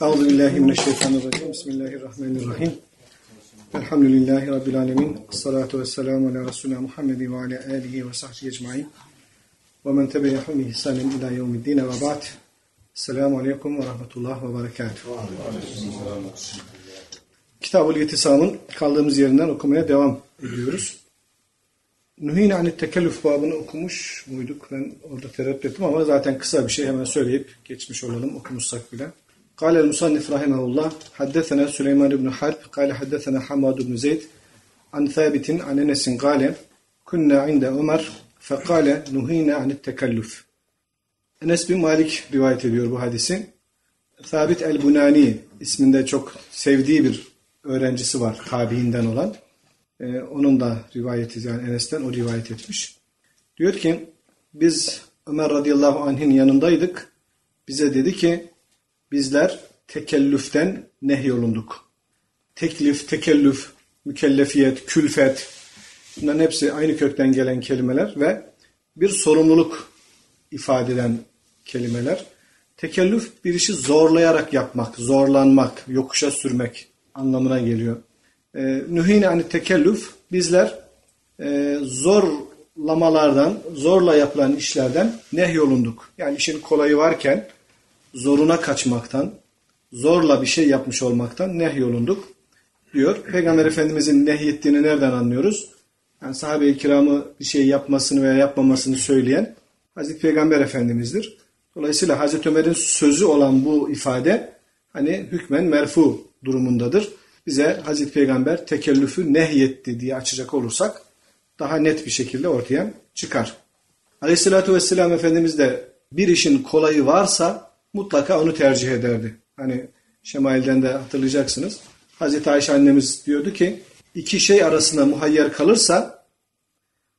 Euzu billahi mineşşeytanirracim. Bismillahirrahmanirrahim. Elhamdülillahi rabbil alamin. Essalatu vesselamu ala resulina Muhammedin ve ala alihi ve sahbihi ecmaîn. Ve men tebi'ahum bi ihsanin ila yevmiddin ve ba'd. Selamun aleyküm ve rahmetullah ve berekatuhu. Kitab-ül Yetisam'ın kaldığımız yerinden okumaya devam ediyoruz. Nuhine anit tekellüf babını okumuş muyduk? Ben orada tereddüt ettim ama zaten kısa bir şey hemen söyleyip geçmiş olalım okumuşsak bile. قال المصنف رحمه الله حدثنا سليمان بن حرب قال حدثنا حماد بن زيد عن ثابت عن أنس قال كنا عند عمر فقال نهينا عن التكلف Enes bin Malik rivayet ediyor bu hadisi. Sabit el-Bunani isminde çok sevdiği bir öğrencisi var tabiinden olan. Ee, onun da rivayeti yani Enes'ten o rivayet etmiş. Diyor ki biz Ömer radıyallahu anh'in yanındaydık. Bize dedi ki bizler tekellüften nehyolunduk. Teklif, tekellüf, mükellefiyet, külfet bunların hepsi aynı kökten gelen kelimeler ve bir sorumluluk ifade eden kelimeler. Tekellüf bir işi zorlayarak yapmak, zorlanmak, yokuşa sürmek anlamına geliyor. E, Nühine ani tekellüf bizler e, zorlamalardan, zorla yapılan işlerden nehyolunduk. Yani işin kolayı varken zoruna kaçmaktan, zorla bir şey yapmış olmaktan nehyolunduk diyor. Peygamber Efendimizin nehyettiğini nereden anlıyoruz? Yani sahabe-i kiramı bir şey yapmasını veya yapmamasını söyleyen Hazreti Peygamber Efendimiz'dir. Dolayısıyla Hazreti Ömer'in sözü olan bu ifade hani hükmen merfu durumundadır. Bize Hazreti Peygamber tekellüfü nehyetti diye açacak olursak daha net bir şekilde ortaya çıkar. Aleyhissalatü vesselam Efendimiz de bir işin kolayı varsa mutlaka onu tercih ederdi. Hani Şemail'den de hatırlayacaksınız. Hazreti Ayşe annemiz diyordu ki iki şey arasında muhayyer kalırsa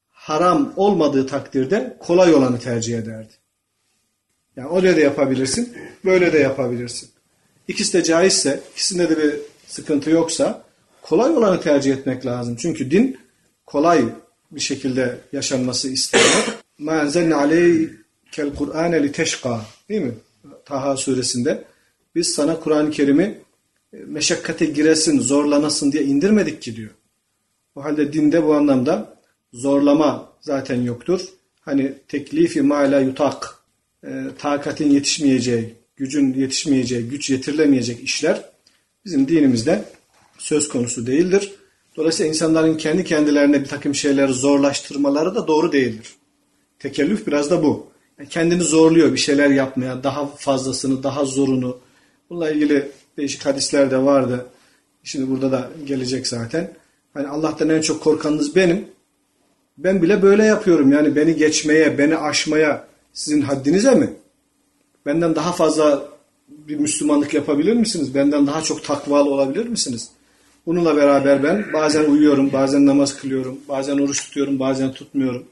haram olmadığı takdirde kolay olanı tercih ederdi. Yani öyle de yapabilirsin, böyle de yapabilirsin. İkisi de caizse, ikisinde de bir sıkıntı yoksa kolay olanı tercih etmek lazım. Çünkü din kolay bir şekilde yaşanması istenir. Ma enzelne aleykel Kur'ane li teşka. Değil mi? Taha suresinde. Biz sana Kur'an-ı Kerim'i meşakkate giresin, zorlanasın diye indirmedik ki diyor. O halde dinde bu anlamda zorlama zaten yoktur. Hani teklifi ma la yutak, e, takatin yetişmeyeceği, gücün yetişmeyeceği, güç yetirilemeyecek işler bizim dinimizde söz konusu değildir. Dolayısıyla insanların kendi kendilerine bir takım şeyleri zorlaştırmaları da doğru değildir. Tekellüf biraz da bu. Kendini zorluyor bir şeyler yapmaya, daha fazlasını, daha zorunu. Bununla ilgili değişik hadisler de vardı. Şimdi burada da gelecek zaten. Hani Allah'tan en çok korkanınız benim. Ben bile böyle yapıyorum. Yani beni geçmeye, beni aşmaya sizin haddinize mi? Benden daha fazla bir Müslümanlık yapabilir misiniz? Benden daha çok takvalı olabilir misiniz? Bununla beraber ben bazen uyuyorum, bazen namaz kılıyorum, bazen oruç tutuyorum, bazen tutmuyorum.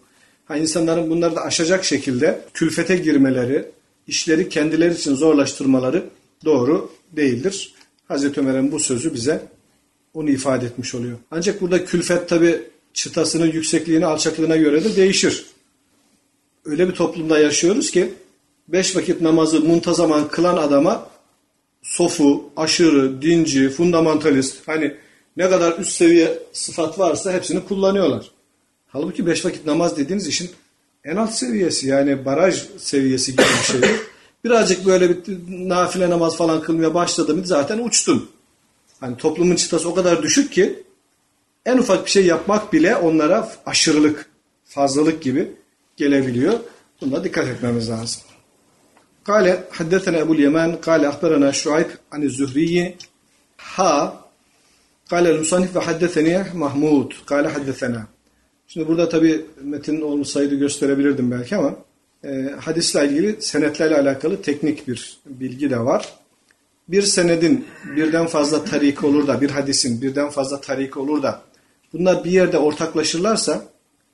Ha, insanların bunları da aşacak şekilde külfete girmeleri, işleri kendileri için zorlaştırmaları doğru değildir. Hazreti Ömer'in bu sözü bize onu ifade etmiş oluyor. Ancak burada külfet tabi çıtasının yüksekliğine, alçaklığına göre de değişir. Öyle bir toplumda yaşıyoruz ki beş vakit namazı muntazaman kılan adama sofu, aşırı, dinci, fundamentalist hani ne kadar üst seviye sıfat varsa hepsini kullanıyorlar. Halbuki beş vakit namaz dediğiniz işin en alt seviyesi yani baraj seviyesi gibi bir şey. Birazcık böyle bir nafile namaz falan kılmaya başladın zaten uçtun. Hani toplumun çıtası o kadar düşük ki en ufak bir şey yapmak bile onlara aşırılık, fazlalık gibi gelebiliyor. Buna dikkat etmemiz lazım. Kale haddetena Ebu'l Yemen kale ahberana Şuayb ani Zühriyi ha kale el-musannif ve haddeteni Mahmud kale haddetena Şimdi burada tabi metin olmasaydı gösterebilirdim belki ama e, hadisle ilgili senetlerle alakalı teknik bir bilgi de var. Bir senedin birden fazla tarik olur da bir hadisin birden fazla tarik olur da bunlar bir yerde ortaklaşırlarsa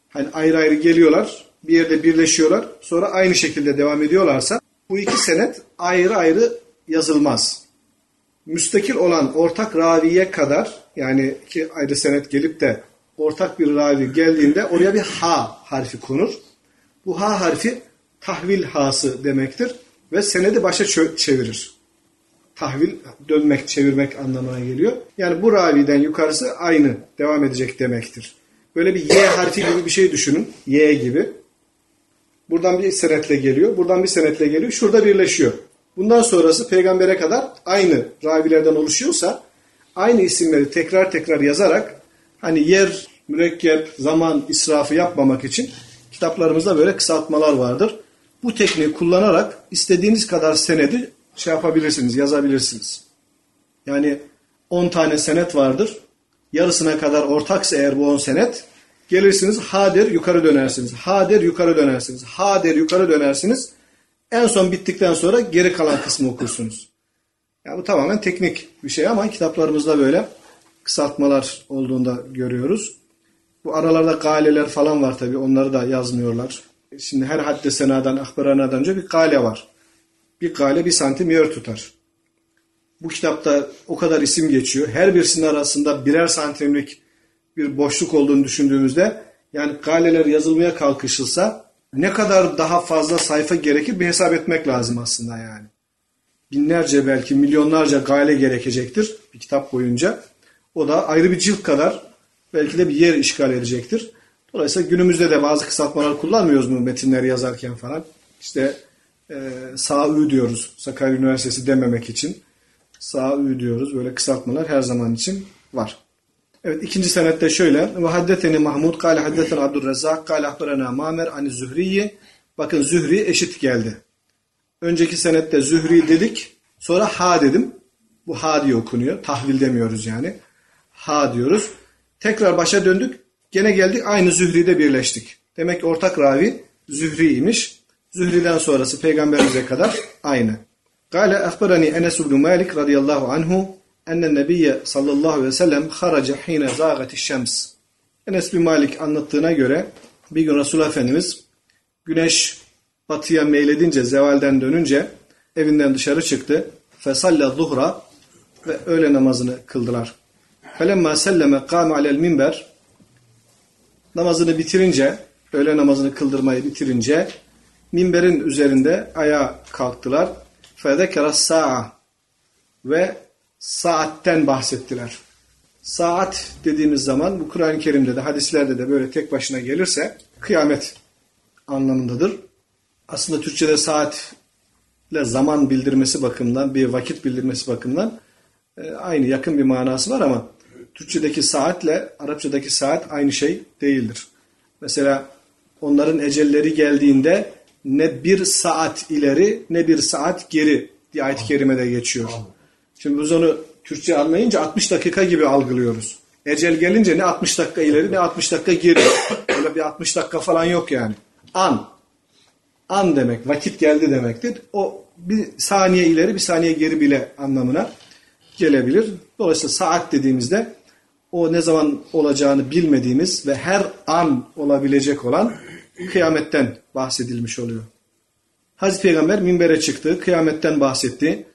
hani ayrı ayrı geliyorlar bir yerde birleşiyorlar sonra aynı şekilde devam ediyorlarsa bu iki senet ayrı ayrı yazılmaz. Müstakil olan ortak raviye kadar yani iki ayrı senet gelip de ortak bir ravi geldiğinde oraya bir ha harfi konur. Bu ha harfi tahvil hası demektir ve senedi başa çevirir. tahvil dönmek, çevirmek anlamına geliyor. Yani bu raviden yukarısı aynı devam edecek demektir. Böyle bir Y harfi gibi bir şey düşünün. Y gibi. Buradan bir senetle geliyor. Buradan bir senetle geliyor. Şurada birleşiyor. Bundan sonrası peygambere kadar aynı ravilerden oluşuyorsa aynı isimleri tekrar tekrar yazarak hani yer, mürekkep, zaman israfı yapmamak için kitaplarımızda böyle kısaltmalar vardır. Bu tekniği kullanarak istediğiniz kadar senedi şey yapabilirsiniz, yazabilirsiniz. Yani 10 tane senet vardır. Yarısına kadar ortaksa eğer bu 10 senet gelirsiniz ha der yukarı dönersiniz. Ha der yukarı dönersiniz. Ha der yukarı dönersiniz. En son bittikten sonra geri kalan kısmı okursunuz. Yani bu tamamen teknik bir şey ama kitaplarımızda böyle kısaltmalar olduğunda görüyoruz. Bu aralarda galeler falan var tabi onları da yazmıyorlar. Şimdi her hadde senadan, akbaranadan önce bir gale var. Bir gale bir santim yer tutar. Bu kitapta o kadar isim geçiyor. Her birisinin arasında birer santimlik bir boşluk olduğunu düşündüğümüzde yani galeler yazılmaya kalkışılsa ne kadar daha fazla sayfa gerekir bir hesap etmek lazım aslında yani. Binlerce belki milyonlarca gale gerekecektir bir kitap boyunca. O da ayrı bir cilt kadar belki de bir yer işgal edecektir. Dolayısıyla günümüzde de bazı kısaltmalar kullanmıyoruz mu metinleri yazarken falan. İşte e, SAÜ diyoruz Sakarya Üniversitesi dememek için. SAÜ diyoruz. Böyle kısaltmalar her zaman için var. Evet ikinci senette şöyle. Ve haddeteni Mahmud kâle haddeten Abdurrezzak kâle ahberena Mamer ani Zühriyi. Bakın Zühri eşit geldi. Önceki senette Zühri dedik. Sonra ha dedim. Bu ha diye okunuyor. Tahvil demiyoruz yani. Ha diyoruz. Tekrar başa döndük. Gene geldik aynı Zühri'de birleştik. Demek ki ortak ravi Zühri'ymiş. Zühri'den sonrası peygamberimize kadar aynı. Kale ahbarani Enes ibn Malik radıyallahu anhu enne nebiyye sallallahu aleyhi ve sellem haraca hine zâgati şems. Enes bin Malik anlattığına göre bir gün Resulullah Efendimiz güneş batıya meyledince, zevalden dönünce evinden dışarı çıktı. Fesalla zuhra ve öğle namazını kıldılar. Felemma selleme kâme alel minber namazını bitirince, öğle namazını kıldırmayı bitirince minberin üzerinde ayağa kalktılar. Fezekera sa'a ve saatten bahsettiler. Saat dediğimiz zaman bu Kur'an-ı Kerim'de de hadislerde de böyle tek başına gelirse kıyamet anlamındadır. Aslında Türkçe'de saatle zaman bildirmesi bakımından, bir vakit bildirmesi bakımından e, aynı yakın bir manası var ama Türkçedeki saatle Arapçadaki saat aynı şey değildir. Mesela onların ecelleri geldiğinde ne bir saat ileri ne bir saat geri diye ayet-i kerimede geçiyor. Şimdi biz onu Türkçe anlayınca 60 dakika gibi algılıyoruz. Ecel gelince ne 60 dakika ileri ne 60 dakika geri. Öyle bir 60 dakika falan yok yani. An. An demek, vakit geldi demektir. O bir saniye ileri bir saniye geri bile anlamına gelebilir. Dolayısıyla saat dediğimizde o ne zaman olacağını bilmediğimiz ve her an olabilecek olan kıyametten bahsedilmiş oluyor. Hazreti Peygamber minbere çıktı, kıyametten bahsetti.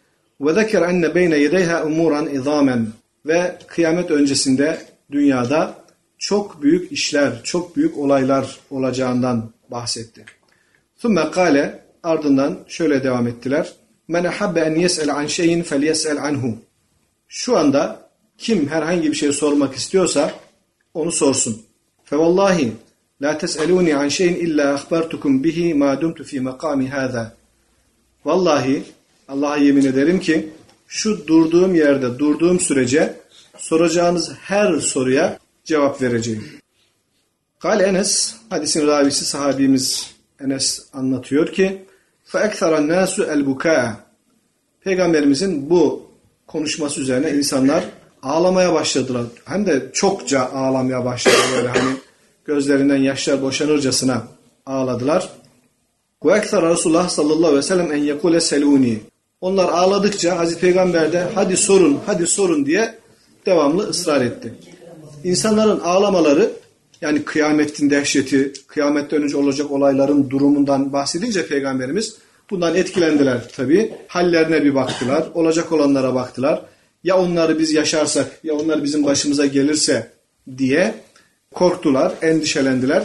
Ve zeker enne beyne yedeyha umuran izamen ve kıyamet öncesinde dünyada çok büyük işler, çok büyük olaylar olacağından bahsetti. Thumme kale ardından şöyle devam ettiler. Ahabbe en yes'el an şeyin fel yes'el anhu. Şu anda kim herhangi bir şey sormak istiyorsa onu sorsun. Fe vallahi la tes'eluni an şeyin illa akhbartukum bihi ma dumtu fi makami hada. Vallahi Allah'a yemin ederim ki şu durduğum yerde durduğum sürece soracağınız her soruya cevap vereceğim. Kale Enes, hadisin ravisi sahabimiz Enes anlatıyor ki فَاَكْثَرَ النَّاسُ الْبُكَاءَ Peygamberimizin bu konuşması üzerine insanlar ağlamaya başladılar. Hem de çokça ağlamaya başladılar. Böyle hani gözlerinden yaşlar boşanırcasına ağladılar. Ve ekser Resulullah sallallahu aleyhi ve sellem en yekule seluni. Onlar ağladıkça Hazreti Peygamber de hadi sorun, hadi sorun diye devamlı ısrar etti. İnsanların ağlamaları yani kıyametin dehşeti, kıyametten önce olacak olayların durumundan bahsedince Peygamberimiz bundan etkilendiler tabi. Hallerine bir baktılar, olacak olanlara baktılar. Ya onları biz yaşarsak, ya onlar bizim başımıza gelirse diye korktular, endişelendiler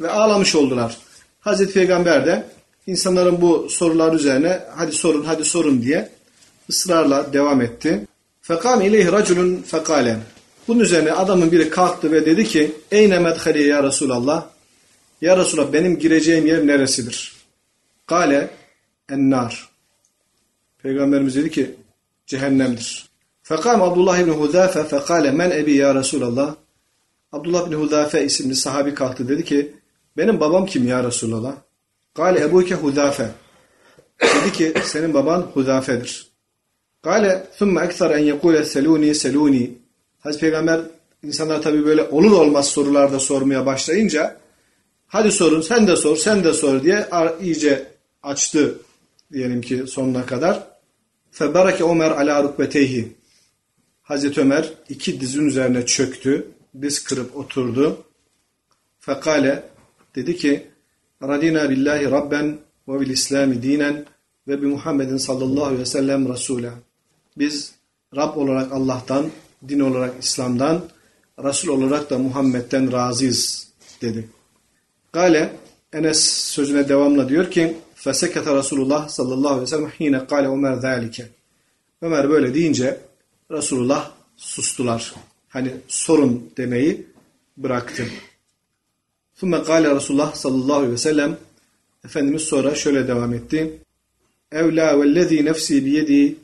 ve ağlamış oldular. Hazreti Peygamber de insanların bu sorular üzerine hadi sorun hadi sorun diye ısrarla devam etti. Fekam ileyhi raculun fekale. Bunun üzerine adamın biri kalktı ve dedi ki Eyne medhali ya Resulallah. Ya Resulallah benim gireceğim yer neresidir? Kale ennar. Peygamberimiz dedi ki cehennemdir. Fekam Abdullah ibn Hudafe fekale men ebi ya Resulallah. Abdullah ibn Hudafe isimli sahabi kalktı dedi ki benim babam kim ya Resulallah? Kale ebuke Hudafe. Dedi ki senin baban Hudafe'dir. Kale thumme ekser en yekule seluni seluni. Hazreti Peygamber insanlar tabi böyle olur olmaz sorularda sormaya başlayınca hadi sorun sen de sor sen de sor diye iyice açtı diyelim ki sonuna kadar. Febereke Ömer ala rukbeteyhi. Hazreti Ömer iki dizin üzerine çöktü. Diz kırıp oturdu. Fekale dedi ki Radina billahi rabben ve bil islami dinen ve bi Muhammedin sallallahu aleyhi ve sellem Resul'a. Biz Rab olarak Allah'tan, din olarak İslam'dan, Resul olarak da Muhammed'den razıyız dedi. Gale Enes sözüne devamla diyor ki Fesekete Resulullah sallallahu aleyhi ve sellem hine kale Ömer zâlike. Ömer böyle deyince Resulullah sustular. Hani sorun demeyi bıraktı. Thumme kale Resulullah sallallahu aleyhi ve sellem Efendimiz sonra şöyle devam etti. Evla vellezî nefsî biyedî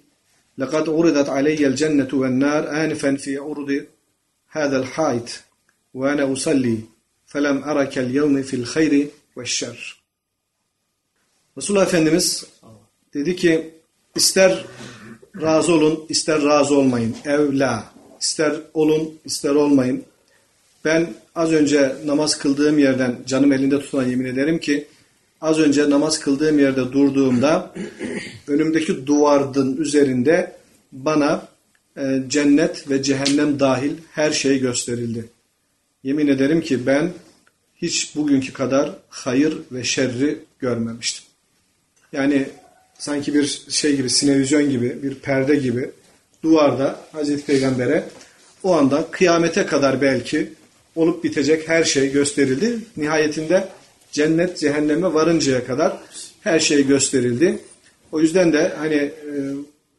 لقد عرضت علي الجنة والنار آنفا في عرض هذا الحائط وأنا أصلي فلم أرك اليوم في الخير والشر Resulullah Efendimiz dedi ki ister razı olun ister razı olmayın evla ister olun ister olmayın ben az önce namaz kıldığım yerden canım elinde tutan yemin ederim ki az önce namaz kıldığım yerde durduğumda önümdeki duvardın üzerinde bana e, cennet ve cehennem dahil her şey gösterildi. Yemin ederim ki ben hiç bugünkü kadar hayır ve şerri görmemiştim. Yani sanki bir şey gibi, sinevizyon gibi, bir perde gibi duvarda Hazreti Peygamber'e o anda kıyamete kadar belki olup bitecek her şey gösterildi. Nihayetinde cennet cehenneme varıncaya kadar her şey gösterildi. O yüzden de hani e,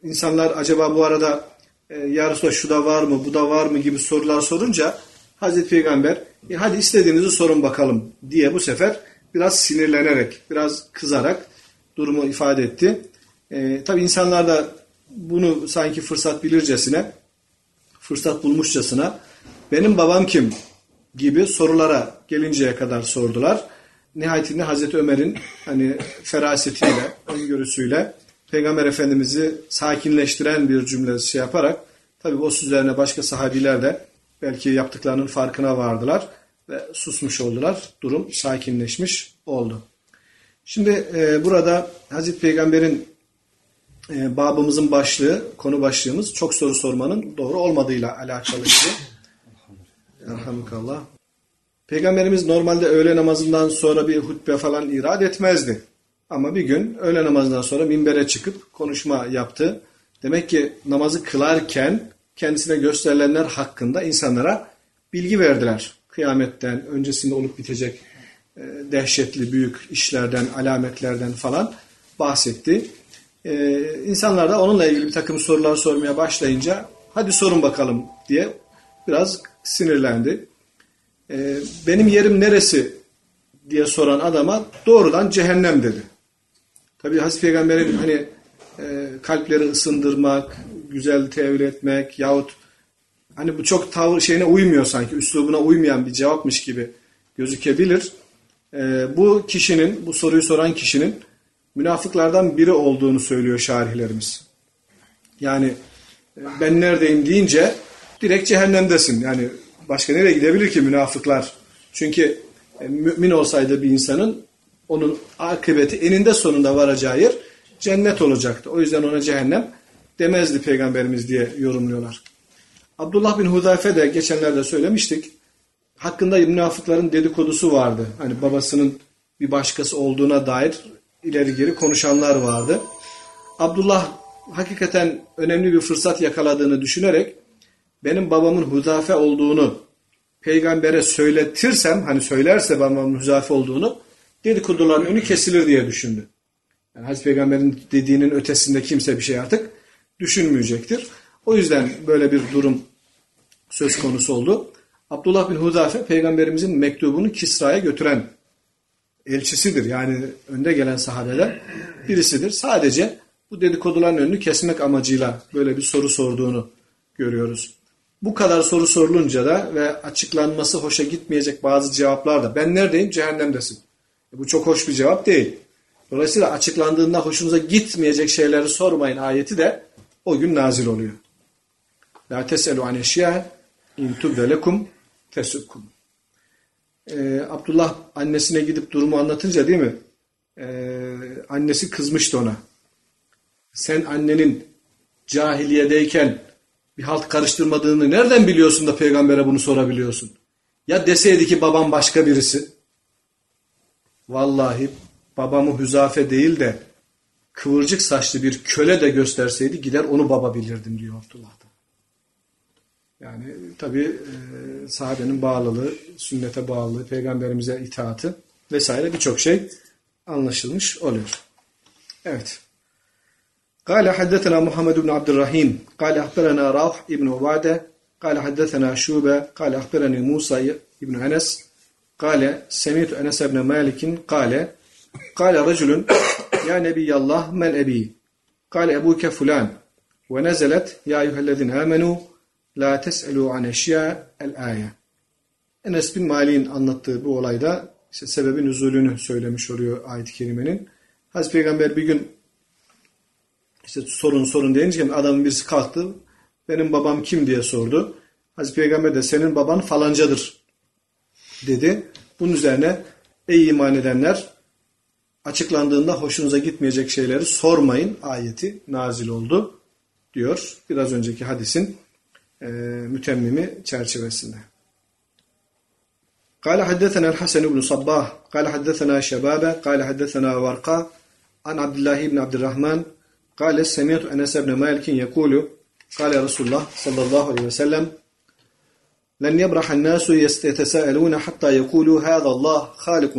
insanlar acaba bu arada e, ya Resulallah şu da var mı, bu da var mı gibi sorular sorunca Hazreti Peygamber e, hadi istediğinizi sorun bakalım diye bu sefer biraz sinirlenerek, biraz kızarak durumu ifade etti. E, Tabi insanlar da bunu sanki fırsat bilircesine, fırsat bulmuşçasına benim babam kim gibi sorulara gelinceye kadar sordular. Nihayetinde Hazreti Ömer'in hani ferasetiyle, öngörüsüyle Peygamber Efendimiz'i sakinleştiren bir cümle şey yaparak tabi o sözlerine başka sahabiler de belki yaptıklarının farkına vardılar ve susmuş oldular. Durum sakinleşmiş oldu. Şimdi e, burada Hazreti Peygamber'in e, babımızın başlığı, konu başlığımız çok soru sormanın doğru olmadığıyla alakalı gibi. Elhamdülillah. Peygamberimiz normalde öğle namazından sonra bir hutbe falan irad etmezdi. Ama bir gün öğle namazından sonra minbere çıkıp konuşma yaptı. Demek ki namazı kılarken kendisine gösterilenler hakkında insanlara bilgi verdiler. Kıyametten, öncesinde olup bitecek e, dehşetli büyük işlerden, alametlerden falan bahsetti. İnsanlar da onunla ilgili bir takım sorular sormaya başlayınca hadi sorun bakalım diye biraz sinirlendi. Ee, benim yerim neresi diye soran adama doğrudan cehennem dedi. Tabi Hazreti Peygamber'in hani e, kalpleri ısındırmak, güzel tevil etmek yahut hani bu çok tavır şeyine uymuyor sanki, üslubuna uymayan bir cevapmış gibi gözükebilir. E, bu kişinin, bu soruyu soran kişinin münafıklardan biri olduğunu söylüyor şarihlerimiz. Yani e, ben neredeyim deyince direkt cehennemdesin. Yani başka nereye gidebilir ki münafıklar? Çünkü e, mümin olsaydı bir insanın onun akıbeti eninde sonunda varacağı yer cennet olacaktı. O yüzden ona cehennem demezdi peygamberimiz diye yorumluyorlar. Abdullah bin Hudayfe de geçenlerde söylemiştik. Hakkında münafıkların dedikodusu vardı. Hani babasının bir başkası olduğuna dair ileri geri konuşanlar vardı. Abdullah hakikaten önemli bir fırsat yakaladığını düşünerek benim babamın Hudafe olduğunu peygambere söyletirsem hani söylerse babamın Hudafe olduğunu dedikoduların önü kesilir diye düşündü. Yani Hazreti Peygamber'in dediğinin ötesinde kimse bir şey artık düşünmeyecektir. O yüzden böyle bir durum söz konusu oldu. Abdullah bin Hudafe peygamberimizin mektubunu Kisra'ya götüren elçisidir. Yani önde gelen sahabeler birisidir. Sadece bu dedikoduların önünü kesmek amacıyla böyle bir soru sorduğunu görüyoruz. Bu kadar soru sorulunca da ve açıklanması hoşa gitmeyecek bazı cevaplar da ben neredeyim cehennemdesin. E bu çok hoş bir cevap değil. Dolayısıyla açıklandığında hoşunuza gitmeyecek şeyleri sormayın ayeti de o gün nazil oluyor. La teselu an eşya in tesukkum. Ee, Abdullah annesine gidip durumu anlatınca değil mi? Ee, annesi kızmıştı ona. Sen annenin cahiliyedeyken bir halt karıştırmadığını nereden biliyorsun da peygambere bunu sorabiliyorsun? Ya deseydi ki babam başka birisi. Vallahi babamı Hüzafe değil de kıvırcık saçlı bir köle de gösterseydi gider onu baba bilirdim diyor Abdullah'da. Yani tabi e, sahabenin bağlılığı, sünnete bağlılığı, peygamberimize itaatı vesaire birçok şey anlaşılmış oluyor. Evet. قال حدثنا محمد بن عبد الرحيم قال أخبرنا روح بن عبادة قال حدثنا شوبة قال أخبرني موسى بن أنس قال سمعت أنس بن مالك قال قال رجل يا نبي الله من أبي قال أبوك فلان ونزلت يا أيها الذين آمنوا La tes'elu an eşya el-aya. Enes bin Malik'in anlattığı bu olayda işte sebebin nüzulünü söylemiş oluyor ayet-i kerimenin. Hazreti Peygamber bir gün işte sorun sorun deyince adamın birisi kalktı. Benim babam kim diye sordu. Hazreti Peygamber de senin baban falancadır dedi. Bunun üzerine ey iman edenler açıklandığında hoşunuza gitmeyecek şeyleri sormayın ayeti nazil oldu diyor. Biraz önceki hadisin e, mütemmimi çerçevesinde. قال حدثنا الحسن بن صباح قال حدثنا شبابة قال حدثنا ورقة عن عبد الله بن عبد الرحمن قال سمعت أنس بن مالك يقول قال رسول الله صلى الله عليه وسلم لن يبرح الناس يتساءلون حتى يقولوا هذا الله خالق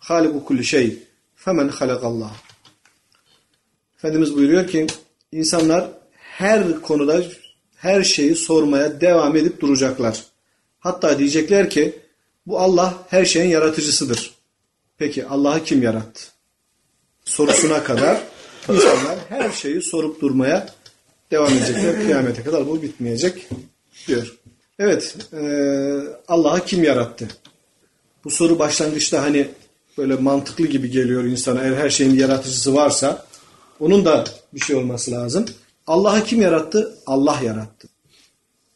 خالق كل شيء فمن خلق الله Efendimiz buyuruyor ki insanlar her konuda her şeyi sormaya devam edip duracaklar. Hatta diyecekler ki bu Allah her şeyin yaratıcısıdır. Peki Allah'ı kim yarattı? Sorusuna kadar insanlar her şeyi sorup durmaya devam edecekler. Kıyamete kadar bu bitmeyecek diyor. Evet e, Allah'ı kim yarattı? Bu soru başlangıçta hani böyle mantıklı gibi geliyor insana. Eğer her şeyin yaratıcısı varsa onun da bir şey olması lazım. Allah'ı kim yarattı? Allah yarattı.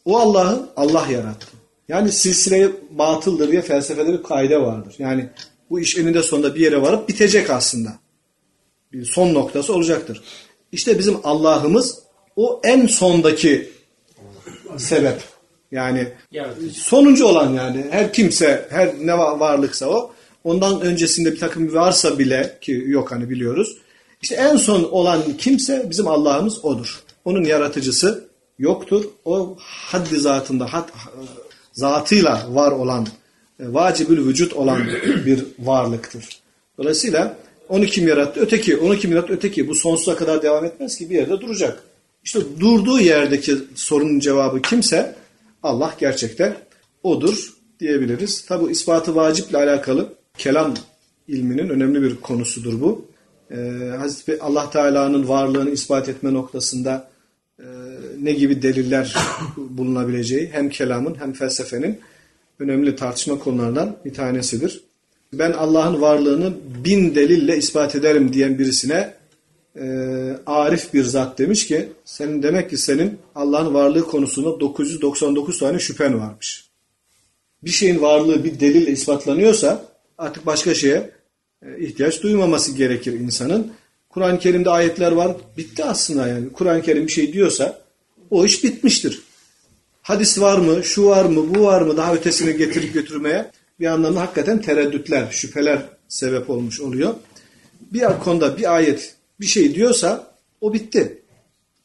O Allah'ı Allah yarattı. Yani silsile batıldır diye felsefede bir kaide vardır. Yani bu iş eninde sonunda bir yere varıp bitecek aslında. Bir son noktası olacaktır. İşte bizim Allah'ımız o en sondaki sebep. Yani sonuncu olan yani her kimse, her ne varlıksa o. Ondan öncesinde bir takım varsa bile ki yok hani biliyoruz. İşte en son olan kimse bizim Allah'ımız odur. Onun yaratıcısı yoktur. O haddi zatında, had, zatıyla var olan, e, vacibül vücut olan bir varlıktır. Dolayısıyla onu kim yarattı? Öteki. Onu kim yarattı? Öteki. Bu sonsuza kadar devam etmez ki bir yerde duracak. İşte durduğu yerdeki sorunun cevabı kimse Allah gerçekten odur diyebiliriz. Tabi ispatı vaciple alakalı kelam ilminin önemli bir konusudur bu. Ee, Hazreti Allah Teala'nın varlığını ispat etme noktasında e, ne gibi deliller bulunabileceği hem kelamın hem felsefenin önemli tartışma konularından bir tanesidir. Ben Allah'ın varlığını bin delille ispat ederim diyen birisine e, arif bir zat demiş ki senin demek ki senin Allah'ın varlığı konusunda 999 tane şüphen varmış. Bir şeyin varlığı bir delille ispatlanıyorsa artık başka şeye ihtiyaç duymaması gerekir insanın. Kur'an-ı Kerim'de ayetler var. Bitti aslında yani. Kur'an-ı Kerim bir şey diyorsa o iş bitmiştir. Hadis var mı, şu var mı, bu var mı daha ötesini getirip götürmeye bir anlamda hakikaten tereddütler, şüpheler sebep olmuş oluyor. Bir konuda bir ayet bir şey diyorsa o bitti.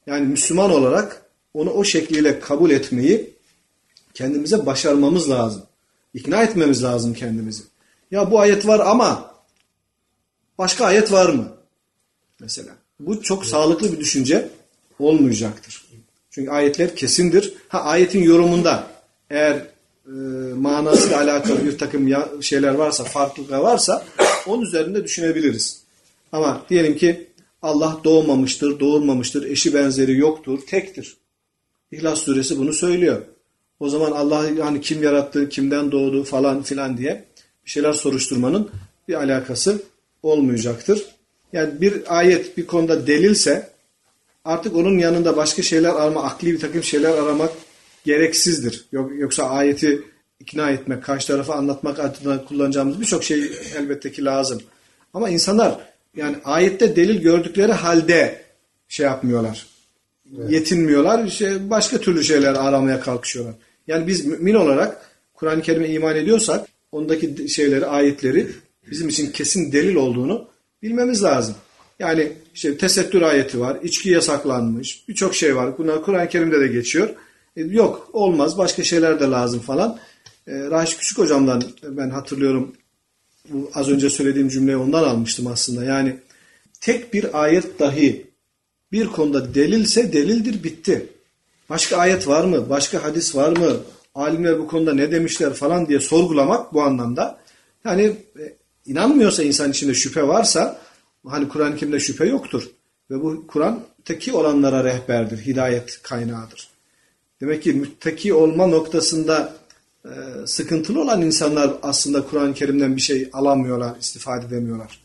Yani Müslüman olarak onu o şekliyle kabul etmeyi kendimize başarmamız lazım. İkna etmemiz lazım kendimizi. Ya bu ayet var ama başka ayet var mı? Mesela. Bu çok sağlıklı bir düşünce. olmayacaktır. Çünkü ayetler kesindir. Ha ayetin yorumunda eğer e, manasıyla alakalı bir takım ya, şeyler varsa, farklılıklar varsa onun üzerinde düşünebiliriz. Ama diyelim ki Allah doğmamıştır, doğurmamıştır, eşi benzeri yoktur, tektir. İhlas suresi bunu söylüyor. O zaman Allah hani kim yarattı, kimden doğdu falan filan diye bir şeyler soruşturmanın bir alakası olmayacaktır. Yani bir ayet bir konuda delilse artık onun yanında başka şeyler arama, akli bir takım şeyler aramak gereksizdir. Yoksa ayeti ikna etmek, karşı tarafa anlatmak adına kullanacağımız birçok şey elbette ki lazım. Ama insanlar yani ayette delil gördükleri halde şey yapmıyorlar. Evet. Yetinmiyorlar. Şey, başka türlü şeyler aramaya kalkışıyorlar. Yani biz mümin olarak Kur'an-ı Kerim'e iman ediyorsak ondaki şeyleri, ayetleri bizim için kesin delil olduğunu bilmemiz lazım. Yani işte tesettür ayeti var, içki yasaklanmış, birçok şey var. Bunlar Kur'an-ı Kerim'de de geçiyor. E, yok olmaz, başka şeyler de lazım falan. E, Raşit Küçük hocamdan ben hatırlıyorum bu az önce söylediğim cümleyi ondan almıştım aslında. Yani tek bir ayet dahi bir konuda delilse delildir bitti. Başka ayet var mı? Başka hadis var mı? Alimler bu konuda ne demişler falan diye sorgulamak bu anlamda. Yani e, inanmıyorsa insan içinde şüphe varsa hani Kur'an-ı Kerim'de şüphe yoktur. Ve bu Kur'an müttaki olanlara rehberdir, hidayet kaynağıdır. Demek ki müttaki olma noktasında e, sıkıntılı olan insanlar aslında Kur'an-ı Kerim'den bir şey alamıyorlar, istifade edemiyorlar.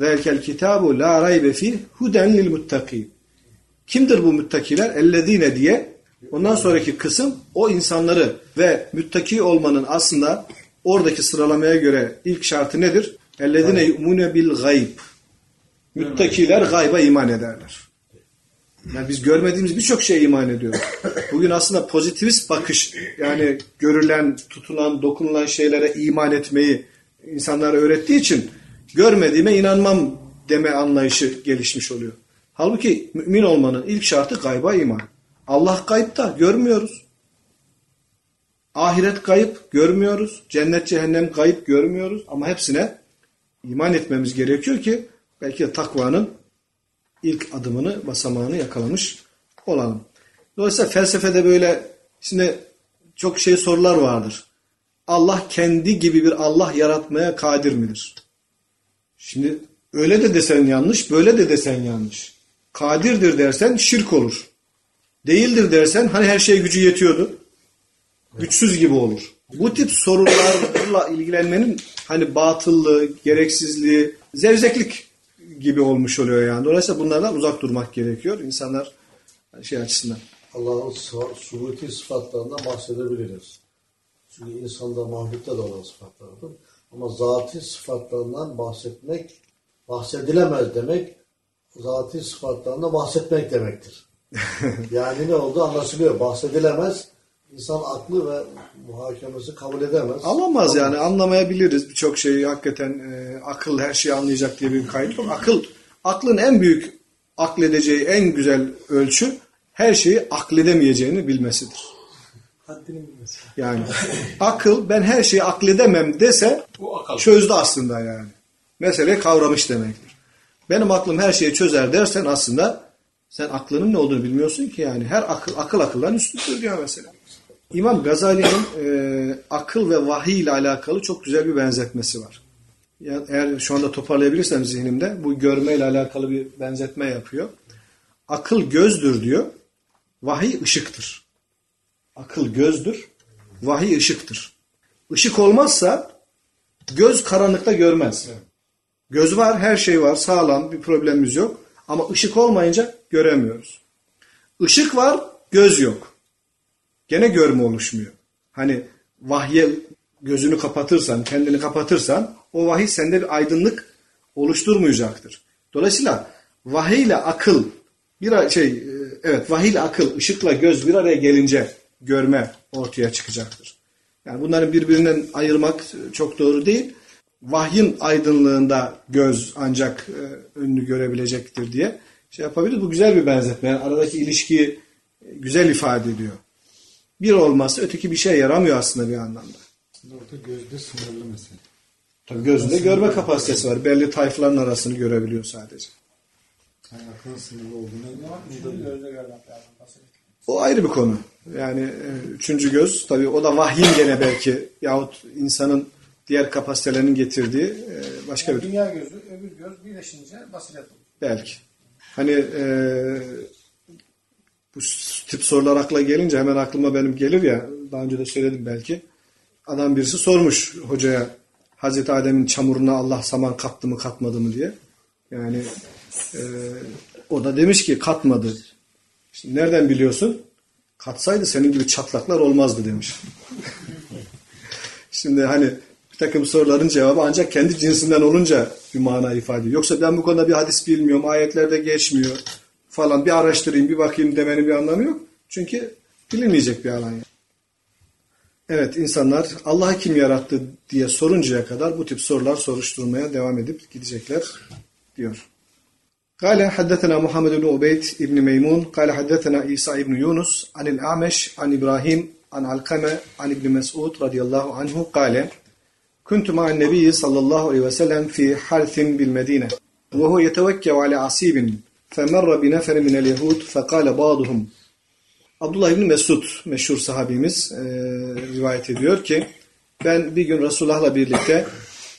Velkel kitabu la raybe fi huden lil muttaki. Kimdir bu müttakiler? Ellezine diye. Ondan sonraki kısım o insanları ve müttaki olmanın aslında oradaki sıralamaya göre ilk şartı nedir? Ellezine yu'mune bil gayb. Müttakiler gayba iman ederler. Yani biz görmediğimiz birçok şeye iman ediyoruz. Bugün aslında pozitivist bakış yani görülen, tutulan, dokunulan şeylere iman etmeyi insanlara öğrettiği için görmediğime inanmam deme anlayışı gelişmiş oluyor. Halbuki mümin olmanın ilk şartı gayba iman. Allah gayipta görmüyoruz. Ahiret kayıp görmüyoruz. Cennet cehennem kayıp görmüyoruz. Ama hepsine iman etmemiz gerekiyor ki belki de takvanın ilk adımını, basamağını yakalamış olalım. Dolayısıyla felsefede böyle şimdi çok şey sorular vardır. Allah kendi gibi bir Allah yaratmaya kadir midir? Şimdi öyle de desen yanlış, böyle de desen yanlış. Kadirdir dersen şirk olur. Değildir dersen hani her şeye gücü yetiyordu. Güçsüz gibi olur. Bu tip sorularla ilgilenmenin hani batıllığı, gereksizliği, zevzeklik gibi olmuş oluyor yani. Dolayısıyla bunlardan uzak durmak gerekiyor insanlar şey açısından. Allah'ın subuti sıfatlarından bahsedebiliriz. Çünkü insanda, mahlukta da olan sıfatlardır. Ama zati sıfatlarından bahsetmek, bahsedilemez demek, zati sıfatlarından bahsetmek demektir. yani ne oldu anlaşılıyor. Bahsedilemez, insan aklı ve muhakemesi kabul edemez. Alamaz Ama, yani anlamayabiliriz birçok şeyi hakikaten e, akıl her şeyi anlayacak diye bir kayıt yok. Akıl, aklın en büyük akledeceği en güzel ölçü her şeyi akledemeyeceğini bilmesidir. Haddini bilmesi. Yani akıl ben her şeyi akledemem dese çözdü aslında yani. Mesele kavramış demektir. Benim aklım her şeyi çözer dersen aslında sen aklının ne olduğunu bilmiyorsun ki yani. Her akıl akıl akıldan üstündür diyor mesela. İmam Gazali'nin e, akıl ve vahiy ile alakalı çok güzel bir benzetmesi var. Yani eğer şu anda toparlayabilirsem zihnimde bu görme ile alakalı bir benzetme yapıyor. Akıl gözdür diyor. Vahiy ışıktır. Akıl gözdür. Vahiy ışıktır. Işık olmazsa göz karanlıkta görmez. Göz var, her şey var, sağlam, bir problemimiz yok. Ama ışık olmayınca göremiyoruz. Işık var, göz yok. Gene görme oluşmuyor. Hani vahye gözünü kapatırsan, kendini kapatırsan o vahiy sende bir aydınlık oluşturmayacaktır. Dolayısıyla vahiy ile akıl bir şey e, evet vahiy ile akıl, ışıkla göz bir araya gelince görme ortaya çıkacaktır. Yani bunları birbirinden ayırmak çok doğru değil. Vahyin aydınlığında göz ancak e, önünü görebilecektir diye şey yapabiliriz. Bu güzel bir benzetme. Yani aradaki ilişkiyi güzel ifade ediyor. Bir olmazsa öteki bir şey yaramıyor aslında bir anlamda. Orada gözde sınırlı mesela. Tabii gözünde görme kapasitesi var. Belli tayfların arasını görebiliyor sadece. Sınırlı Üçüncü gözle görmek lazım. Basın. O ayrı bir konu. Yani e, üçüncü göz tabii o da vahyin gene belki yahut insanın diğer kapasitelerinin getirdiği e, başka Yani bir dünya gözü, öbür göz birleşince basiret olur. belki. Hani e, bu tip sorular akla gelince hemen aklıma benim gelir ya daha önce de söyledim belki. Adam birisi sormuş hocaya Hazreti Adem'in çamuruna Allah saman kattı mı katmadı mı diye. Yani e, o da demiş ki katmadı. Şimdi nereden biliyorsun? Katsaydı senin gibi çatlaklar olmazdı demiş. Şimdi hani bir takım soruların cevabı ancak kendi cinsinden olunca bir mana ifade ediyor. Yoksa ben bu konuda bir hadis bilmiyorum, ayetlerde geçmiyor falan bir araştırayım, bir bakayım demenin bir anlamı yok. Çünkü bilinmeyecek bir alan. Yani. Evet insanlar Allah'ı kim yarattı diye soruncaya kadar bu tip sorular soruşturmaya devam edip gidecekler diyor. قال حدثنا محمد بن عبيد بن ميمون قال حدثنا عيسى بن يونس عن الأعمش عن إبراهيم عن علقمة عن ابن مسعود رضي الله عنه قال كنت مع النبي صلى الله عليه وسلم في حرث بالمدينة وهو يتوكل على عصيب فمر بنفر من اليهود فقال بعضهم Abdullah İbni Mesud meşhur sahabimiz e, rivayet ediyor ki ben bir gün Resulullah'la birlikte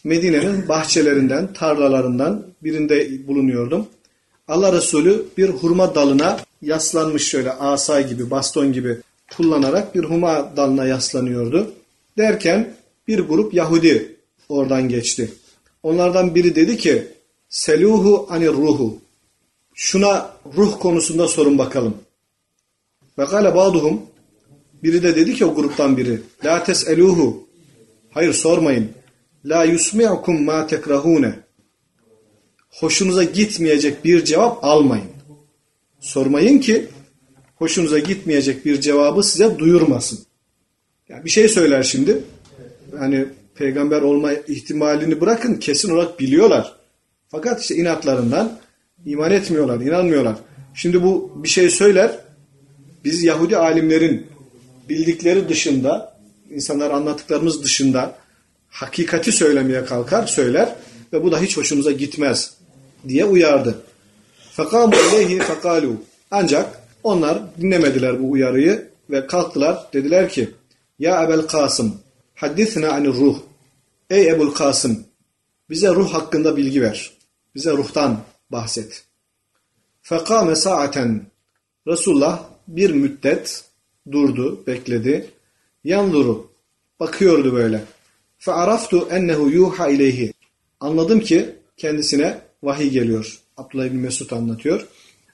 Medine'nin bahçelerinden, tarlalarından birinde bulunuyordum. Allah Resulü bir hurma dalına yaslanmış şöyle asa gibi, baston gibi kullanarak bir hurma dalına yaslanıyordu. Derken bir grup Yahudi oradan geçti. Onlardan biri dedi ki Seluhu anir ruhu. Şuna ruh konusunda sorun bakalım. Ve kâle ba'duhum biri de dedi ki o gruptan biri La tes'eluhu Hayır sormayın. La yusmi'ukum ma tekrahune Hoşunuza gitmeyecek bir cevap almayın. Sormayın ki hoşunuza gitmeyecek bir cevabı size duyurmasın. Yani bir şey söyler şimdi. Hani peygamber olma ihtimalini bırakın kesin olarak biliyorlar. Fakat işte inatlarından iman etmiyorlar, inanmıyorlar. Şimdi bu bir şey söyler. Biz Yahudi alimlerin bildikleri dışında, insanlar anlattıklarımız dışında hakikati söylemeye kalkar, söyler ve bu da hiç hoşumuza gitmez diye uyardı. Fekamu aleyhi fekalu. Ancak onlar dinlemediler bu uyarıyı ve kalktılar. Dediler ki Ya Ebel Kasım haddithna anir ruh. Ey Ebul Kasım bize ruh hakkında bilgi ver. Bize ruhtan bahset. Fekame saaten Resulullah bir müddet durdu, bekledi. Yanzuru bakıyordu böyle. Fe'araftu ennehu yuha ileyhi. Anladım ki kendisine vahiy geliyor. Abdullah bin Mesud anlatıyor.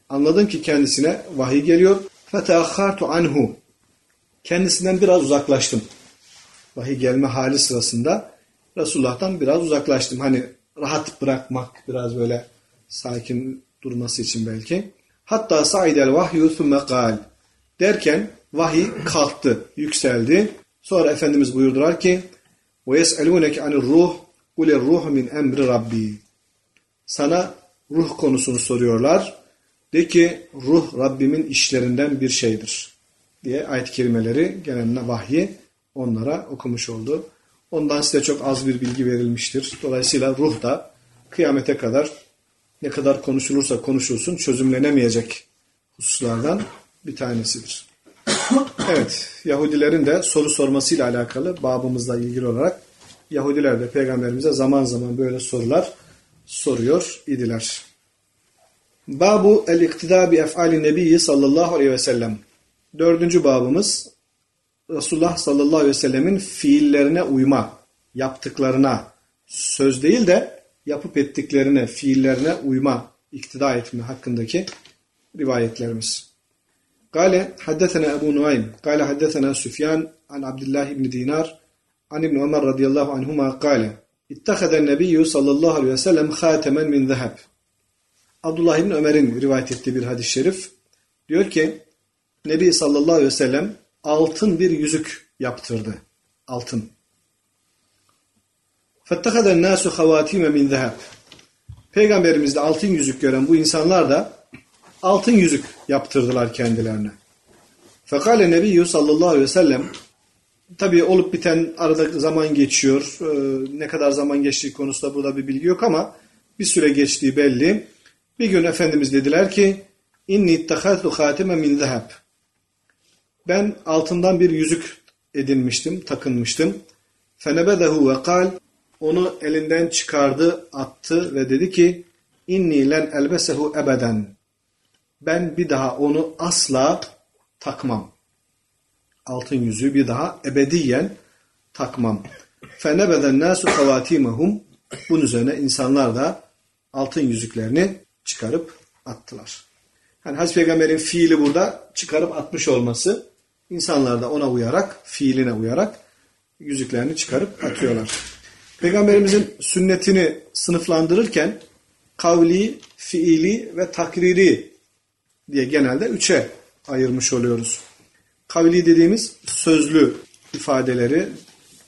Anladım ki kendisine vahiy geliyor. Feteahhartu anhu. Kendisinden biraz uzaklaştım. Vahiy gelme hali sırasında Resulullah'tan biraz uzaklaştım. Hani rahat bırakmak, biraz böyle sakin durması için belki. Hatta sa'idel vahyu thumme kal. Derken vahiy kalktı, yükseldi. Sonra Efendimiz buyurdular ki وَيَسْأَلُونَكَ عَنِ الرُّحِ قُلِ الرُّحُ مِنْ اَمْرِ رَبِّي Sana ruh konusunu soruyorlar. De ki ruh Rabbimin işlerinden bir şeydir. Diye ayet-i kerimeleri gelen vahyi onlara okumuş oldu. Ondan size çok az bir bilgi verilmiştir. Dolayısıyla ruh da kıyamete kadar ne kadar konuşulursa konuşulsun çözümlenemeyecek hususlardan bir tanesidir. Evet, Yahudilerin de soru sormasıyla alakalı babımızla ilgili olarak Yahudiler de peygamberimize zaman zaman böyle sorular soruyor idiler. Babu el-iktida bi ef'ali nebiyyi sallallahu aleyhi ve sellem. Dördüncü babımız Resulullah sallallahu aleyhi ve sellemin fiillerine uyma, yaptıklarına, söz değil de yapıp ettiklerine, fiillerine uyma, iktida etme hakkındaki rivayetlerimiz. Kale haddesena Ebu Nuaym, kale haddesena Süfyan an Abdullah ibn Dinar an İbn Ömer radıyallahu anhuma kale İtteheden Nebiyyü sallallahu aleyhi ve sellem hatemen min zeheb. Abdullah İbni Ömer'in rivayet ettiği bir hadis-i şerif diyor ki Nebi sallallahu aleyhi ve sellem altın bir yüzük yaptırdı. Altın. فَاتَّخَذَ النَّاسُ خَوَاتِيمَ مِنْ ذَهَبٍ Peygamberimizde altın yüzük gören bu insanlar da altın yüzük yaptırdılar kendilerine. Fekale Nebiyyü sallallahu aleyhi ve sellem tabi olup biten arada zaman geçiyor. Ee, ne kadar zaman geçtiği konusunda burada bir bilgi yok ama bir süre geçtiği belli. Bir gün Efendimiz dediler ki inni ittehatu hatime min zeheb. Ben altından bir yüzük edinmiştim, takınmıştım. Fenebedehu ve kal onu elinden çıkardı, attı ve dedi ki inni len elbesehu ebeden. Ben bir daha onu asla takmam. Altın yüzüğü bir daha ebediyen takmam. Fenebeden nasu havatimahum. Bunun üzerine insanlar da altın yüzüklerini çıkarıp attılar. Yani Hazreti Peygamber'in fiili burada çıkarıp atmış olması insanlar da ona uyarak, fiiline uyarak yüzüklerini çıkarıp atıyorlar. Peygamberimizin sünnetini sınıflandırırken kavli, fiili ve takriri diye genelde üçe ayırmış oluyoruz. Kavli dediğimiz sözlü ifadeleri,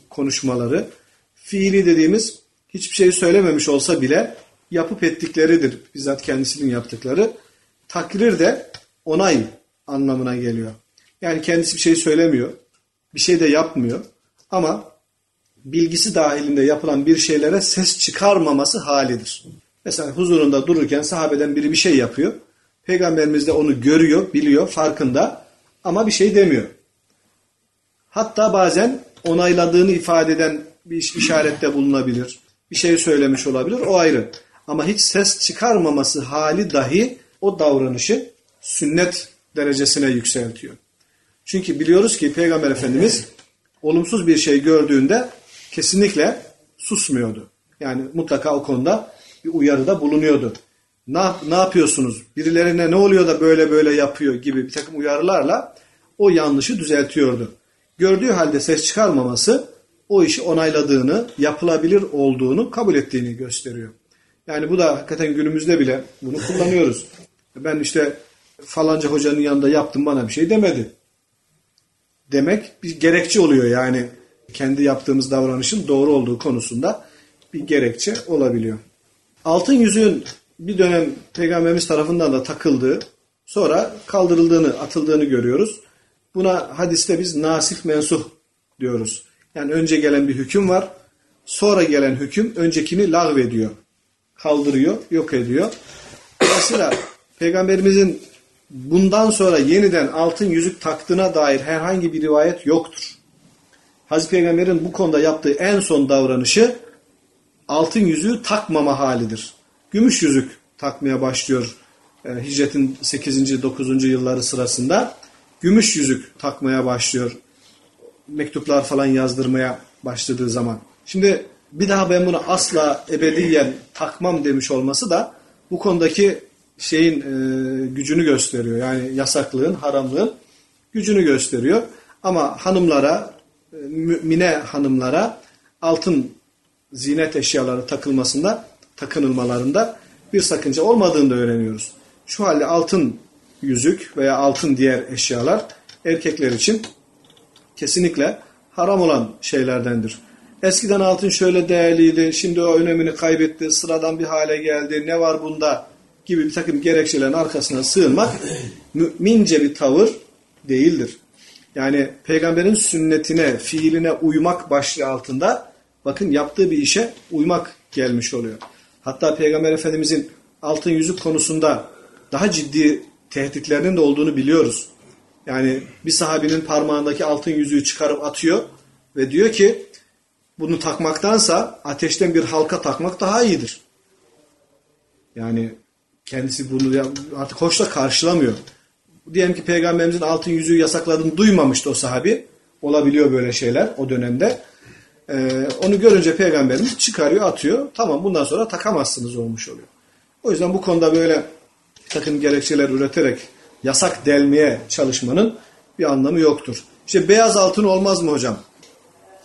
konuşmaları, fiili dediğimiz hiçbir şey söylememiş olsa bile yapıp ettikleridir. Bizzat kendisinin yaptıkları. Takrir de onay anlamına geliyor. Yani kendisi bir şey söylemiyor, bir şey de yapmıyor ama bilgisi dahilinde yapılan bir şeylere ses çıkarmaması halidir. Mesela huzurunda dururken sahabeden biri bir şey yapıyor. Peygamberimiz de onu görüyor, biliyor, farkında ama bir şey demiyor. Hatta bazen onayladığını ifade eden bir işarette bulunabilir. Bir şey söylemiş olabilir. O ayrı. Ama hiç ses çıkarmaması hali dahi o davranışı sünnet derecesine yükseltiyor. Çünkü biliyoruz ki Peygamber Efendimiz olumsuz bir şey gördüğünde kesinlikle susmuyordu. Yani mutlaka o konuda bir uyarıda bulunuyordu. Ne, ne yapıyorsunuz? Birilerine ne oluyor da böyle böyle yapıyor gibi bir takım uyarılarla o yanlışı düzeltiyordu. Gördüğü halde ses çıkarmaması o işi onayladığını, yapılabilir olduğunu kabul ettiğini gösteriyor. Yani bu da hakikaten günümüzde bile bunu kullanıyoruz. Ben işte falanca hocanın yanında yaptım bana bir şey demedi. Demek bir gerekçe oluyor yani kendi yaptığımız davranışın doğru olduğu konusunda bir gerekçe olabiliyor. Altın yüzüğün bir dönem peygamberimiz tarafından da takıldığı, sonra kaldırıldığını, atıldığını görüyoruz. Buna hadiste biz nasih mensuh diyoruz. Yani önce gelen bir hüküm var, sonra gelen hüküm öncekini lağvediyor, kaldırıyor, yok ediyor. Dolayısıyla peygamberimizin bundan sonra yeniden altın yüzük taktığına dair herhangi bir rivayet yoktur. Hazreti Peygamber'in bu konuda yaptığı en son davranışı altın yüzüğü takmama halidir. Gümüş yüzük takmaya başlıyor e, hicretin 8. 9. yılları sırasında. Gümüş yüzük takmaya başlıyor. Mektuplar falan yazdırmaya başladığı zaman. Şimdi bir daha ben bunu asla ebediyen takmam demiş olması da bu konudaki şeyin e, gücünü gösteriyor. Yani yasaklığın, haramlığın gücünü gösteriyor. Ama hanımlara, mümine hanımlara altın zinet eşyaları takılmasında, takınılmalarında bir sakınca olmadığını da öğreniyoruz. Şu halde altın yüzük veya altın diğer eşyalar erkekler için kesinlikle haram olan şeylerdendir. Eskiden altın şöyle değerliydi, şimdi o önemini kaybetti, sıradan bir hale geldi, ne var bunda gibi bir takım gerekçelerin arkasına sığınmak mümince bir tavır değildir. Yani peygamberin sünnetine, fiiline uymak başlığı altında bakın yaptığı bir işe uymak gelmiş oluyor. Hatta peygamber efendimizin altın yüzük konusunda daha ciddi tehditlerinin de olduğunu biliyoruz. Yani bir sahabinin parmağındaki altın yüzüğü çıkarıp atıyor ve diyor ki bunu takmaktansa ateşten bir halka takmak daha iyidir. Yani kendisi bunu artık hoşla karşılamıyor. Diyelim ki peygamberimizin altın yüzüğü yasakladığını duymamıştı o sahabi. Olabiliyor böyle şeyler o dönemde. Ee, onu görünce peygamberimiz çıkarıyor atıyor. Tamam bundan sonra takamazsınız olmuş oluyor. O yüzden bu konuda böyle takım gerekçeler üreterek yasak delmeye çalışmanın bir anlamı yoktur. İşte beyaz altın olmaz mı hocam?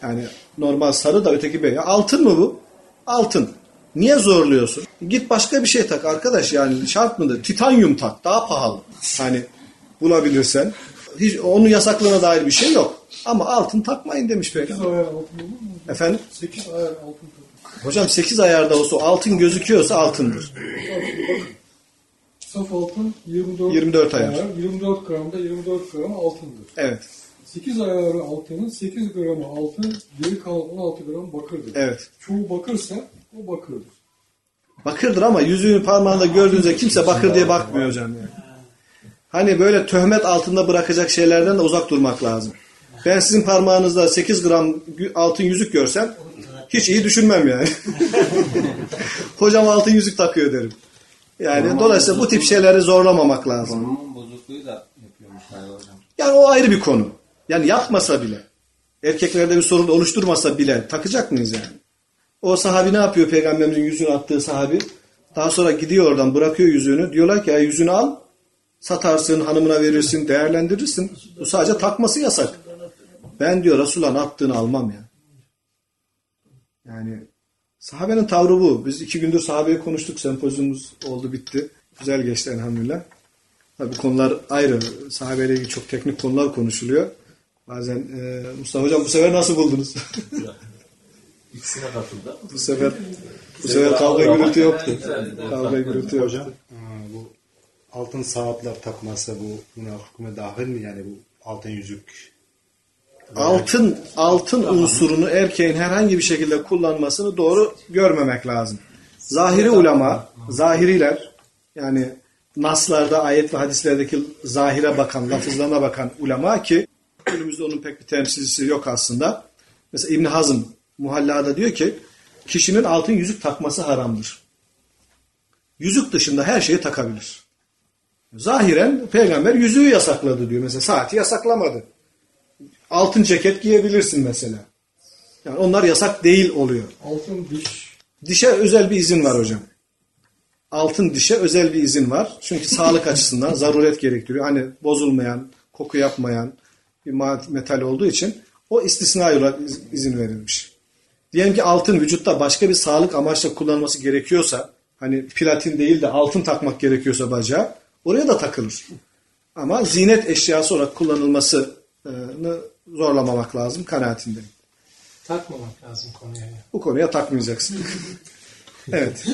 Yani normal sarı da öteki beyaz. Altın mı bu? Altın. Niye zorluyorsun? Git başka bir şey tak arkadaş yani şart mıdır? Titanyum tak daha pahalı. Hani bulabilirsen. Hiç onu yasaklığına dair bir şey yok. Ama altın takmayın demiş 8 peygamber. ayar? Efendim? 8 ayar altın. Hocam 8 ayarda olsa altın gözüküyorsa altındır. Saf altın 24, 24 ayar. 24 gramda 24 gram altındır. Evet. 8 ayarı altının 8 gramı altın, geri kalan 16 gram bakırdır. Evet. Çoğu bakırsa o bakırdır. Bakırdır ama yüzüğün parmağında gördüğünüzde kimse bakır diye bakmıyor hocam yani. Hani böyle töhmet altında bırakacak şeylerden de uzak durmak lazım. Ben sizin parmağınızda 8 gram altın yüzük görsem hiç iyi düşünmem yani. Hocam altın yüzük takıyor derim. Yani dolayısıyla bu tip şeyleri zorlamamak lazım. Konumun bozukluğu da yapıyormuş galiba hocam. Yani o ayrı bir konu. Yani yapmasa bile, erkeklerde bir sorun oluşturmasa bile takacak mıyız yani? O sahabi ne yapıyor peygamberimizin yüzüğünü attığı sahabi? Daha sonra gidiyor oradan bırakıyor yüzüğünü. Diyorlar ki ya yüzüğünü al, satarsın, hanımına verirsin, değerlendirirsin. Bu sadece takması yasak. Ben diyor Resulullah'ın attığını almam ya. Yani sahabenin tavrı bu. Biz iki gündür sahabeyi konuştuk. Sempozyumumuz oldu bitti. Güzel geçti elhamdülillah. Tabii konular ayrı. Sahabeyle ilgili çok teknik konular konuşuluyor. Bazen e, Mustafa Hocam bu sefer nasıl buldunuz? İkisine katıldı. bu sefer bu sefer kavga gürültü yoktu. Kavga gürültü yoktu. Altın saatler takması bu buna hükme dahil mi yani bu altın yüzük? Altın altın unsurunu erkeğin herhangi bir şekilde kullanmasını doğru görmemek lazım. Zahiri ulema, zahiriler yani naslarda, ayet ve hadislerdeki zahire bakan, lafızlarına bakan ulema ki günümüzde onun pek bir temsilcisi yok aslında. Mesela İbn Hazm Muhalla'da diyor ki kişinin altın yüzük takması haramdır. Yüzük dışında her şeyi takabilir. Zahiren peygamber yüzüğü yasakladı diyor. Mesela saati yasaklamadı. Altın ceket giyebilirsin mesela. Yani onlar yasak değil oluyor. Altın diş. Dişe özel bir izin var hocam. Altın dişe özel bir izin var. Çünkü sağlık açısından zaruret gerektiriyor. Hani bozulmayan, koku yapmayan bir metal olduğu için o istisnai olarak iz- izin verilmiş. Diyelim ki altın vücutta başka bir sağlık amaçla kullanılması gerekiyorsa, hani platin değil de altın takmak gerekiyorsa bacağa, oraya da takılır. Ama zinet eşyası olarak kullanılmasını zorlamamak lazım kanaatindeyim. Takmamak lazım konuya. ya. Bu konuya takmayacaksın. evet.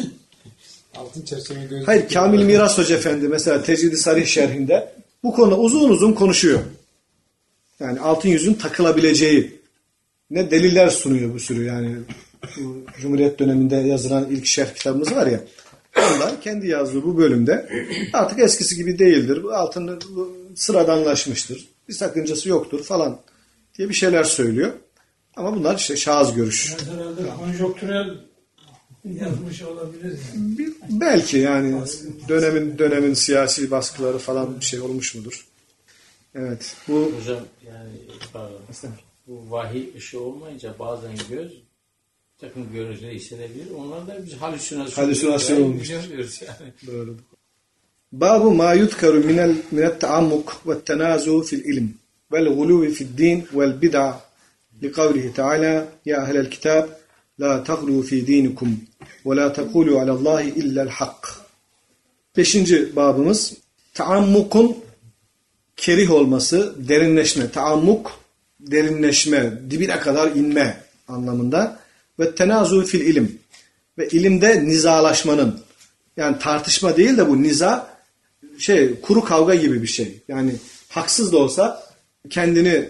Altın çerçeve gözlüğü. Hayır Kamil Miras Hoca Efendi mesela Tecrid-i Sarih şerhinde bu konuda uzun uzun konuşuyor. Yani altın yüzün takılabileceği ne deliller sunuyor bu sürü yani bu Cumhuriyet döneminde yazılan ilk şerh kitabımız var ya ondan kendi yazdığı bu bölümde artık eskisi gibi değildir. Bu altın bu sıradanlaşmıştır. Bir sakıncası yoktur falan diye bir şeyler söylüyor. Ama bunlar işte şahıs görüş. Herhalde konjonktürel yazmış olabilir yani. Belki yani dönemin dönemin siyasi baskıları falan bir şey olmuş mudur? Evet. Bu Hocam yani pardon. Bu vahiy ışığı olmayınca bazen göz takım görüntüleri hissedebilir. Onlar da biz halüsinasyon, Halüsinasyon olmuştur. biliyoruz yani. doğru. Babu ma yudkaru minel minet taammuk ve tenazu fil ilm vel guluvi fil din vel bid'a li kavlihi teala ya ehlel kitab la taglu fi dinikum ve la tekulu alallahi illel hak. Beşinci babımız taammukun kerih olması, derinleşme, taammuk, derinleşme, dibine kadar inme anlamında ve tenazu fil ilim ve ilimde nizalaşmanın yani tartışma değil de bu niza şey kuru kavga gibi bir şey. Yani haksız da olsa kendini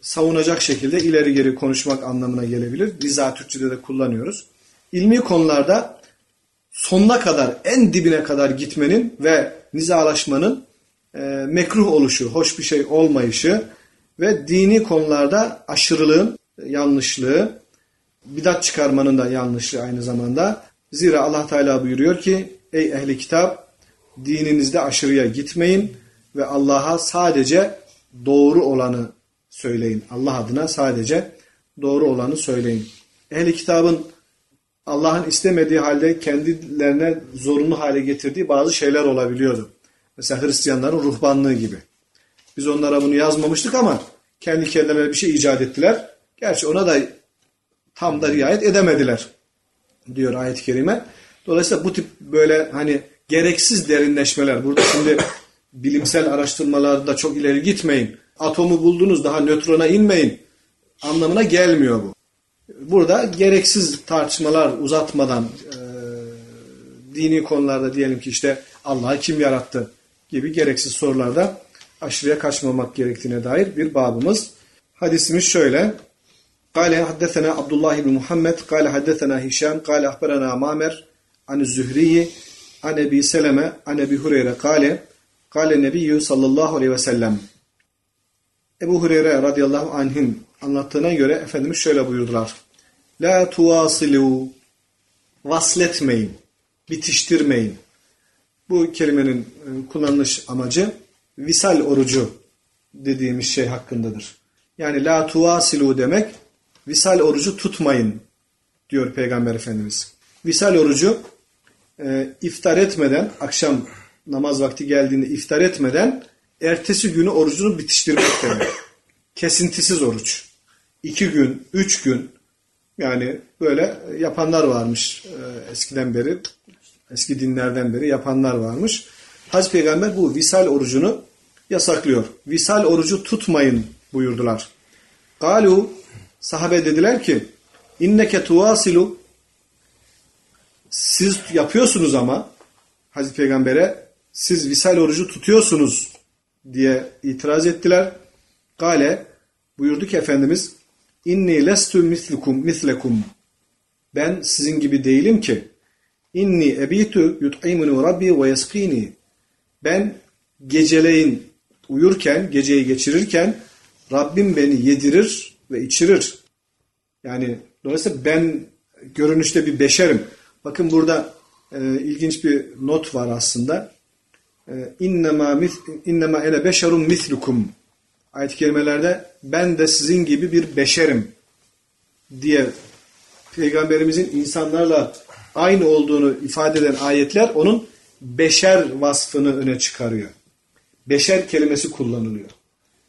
savunacak şekilde ileri geri konuşmak anlamına gelebilir. Niza Türkçe'de de kullanıyoruz. İlmi konularda sonuna kadar, en dibine kadar gitmenin ve nizalaşmanın e, mekruh oluşu, hoş bir şey olmayışı ve dini konularda aşırılığın yanlışlığı, bidat çıkarmanın da yanlışlığı aynı zamanda. Zira Allah Teala buyuruyor ki ey ehli kitap dininizde aşırıya gitmeyin ve Allah'a sadece doğru olanı söyleyin. Allah adına sadece doğru olanı söyleyin. Ehli kitabın Allah'ın istemediği halde kendilerine zorunlu hale getirdiği bazı şeyler olabiliyordu. Mesela Hristiyanların ruhbanlığı gibi. Biz onlara bunu yazmamıştık ama kendi kendilerine bir şey icat ettiler. Gerçi ona da tam da riayet edemediler diyor ayet-i kerime. Dolayısıyla bu tip böyle hani gereksiz derinleşmeler. Burada şimdi bilimsel araştırmalarda çok ileri gitmeyin. Atomu buldunuz daha nötrona inmeyin anlamına gelmiyor bu. Burada gereksiz tartışmalar uzatmadan e, dini konularda diyelim ki işte Allah'ı kim yarattı gibi gereksiz sorularda aşırıya kaçmamak gerektiğine dair bir babımız. Hadisimiz şöyle. Kale haddesena Abdullah ibn Muhammed, kale haddesena Hişam, kale ahberena Mamer, an Zühriyi, an Ebi Seleme, an Ebi Hureyre, kale, kale Nebiyyü sallallahu aleyhi ve sellem. Ebu Hureyre radıyallahu anh'in anlattığına göre Efendimiz şöyle buyurdular. La tuvasilu, vasletmeyin, bitiştirmeyin. Bu kelimenin e, kullanılış amacı visal orucu dediğimiz şey hakkındadır. Yani la tuvasilu demek visal orucu tutmayın diyor Peygamber Efendimiz. Visal orucu e, iftar etmeden, akşam namaz vakti geldiğinde iftar etmeden ertesi günü orucunu bitiştirmek demek. Kesintisiz oruç. İki gün, üç gün yani böyle yapanlar varmış e, eskiden beri. Eski dinlerden beri yapanlar varmış. Hazreti Peygamber bu visal orucunu yasaklıyor. Visal orucu tutmayın buyurdular. Galu sahabe dediler ki inneke tuvasilu siz yapıyorsunuz ama Hazreti Peygamber'e siz visal orucu tutuyorsunuz diye itiraz ettiler. Gale buyurdu ki Efendimiz inni lestu mislukum mislekum. Ben sizin gibi değilim ki inni ebitu yut'imuni rabbi ve yeskini ben geceleyin uyurken geceyi geçirirken Rabbim beni yedirir ve içirir. Yani dolayısıyla ben görünüşte bir beşerim. Bakın burada e, ilginç bir not var aslında. E, innema ene beşerun mislukum. Ayet-i kerimelerde ben de sizin gibi bir beşerim diye Peygamberimizin insanlarla aynı olduğunu ifade eden ayetler onun beşer vasfını öne çıkarıyor. Beşer kelimesi kullanılıyor.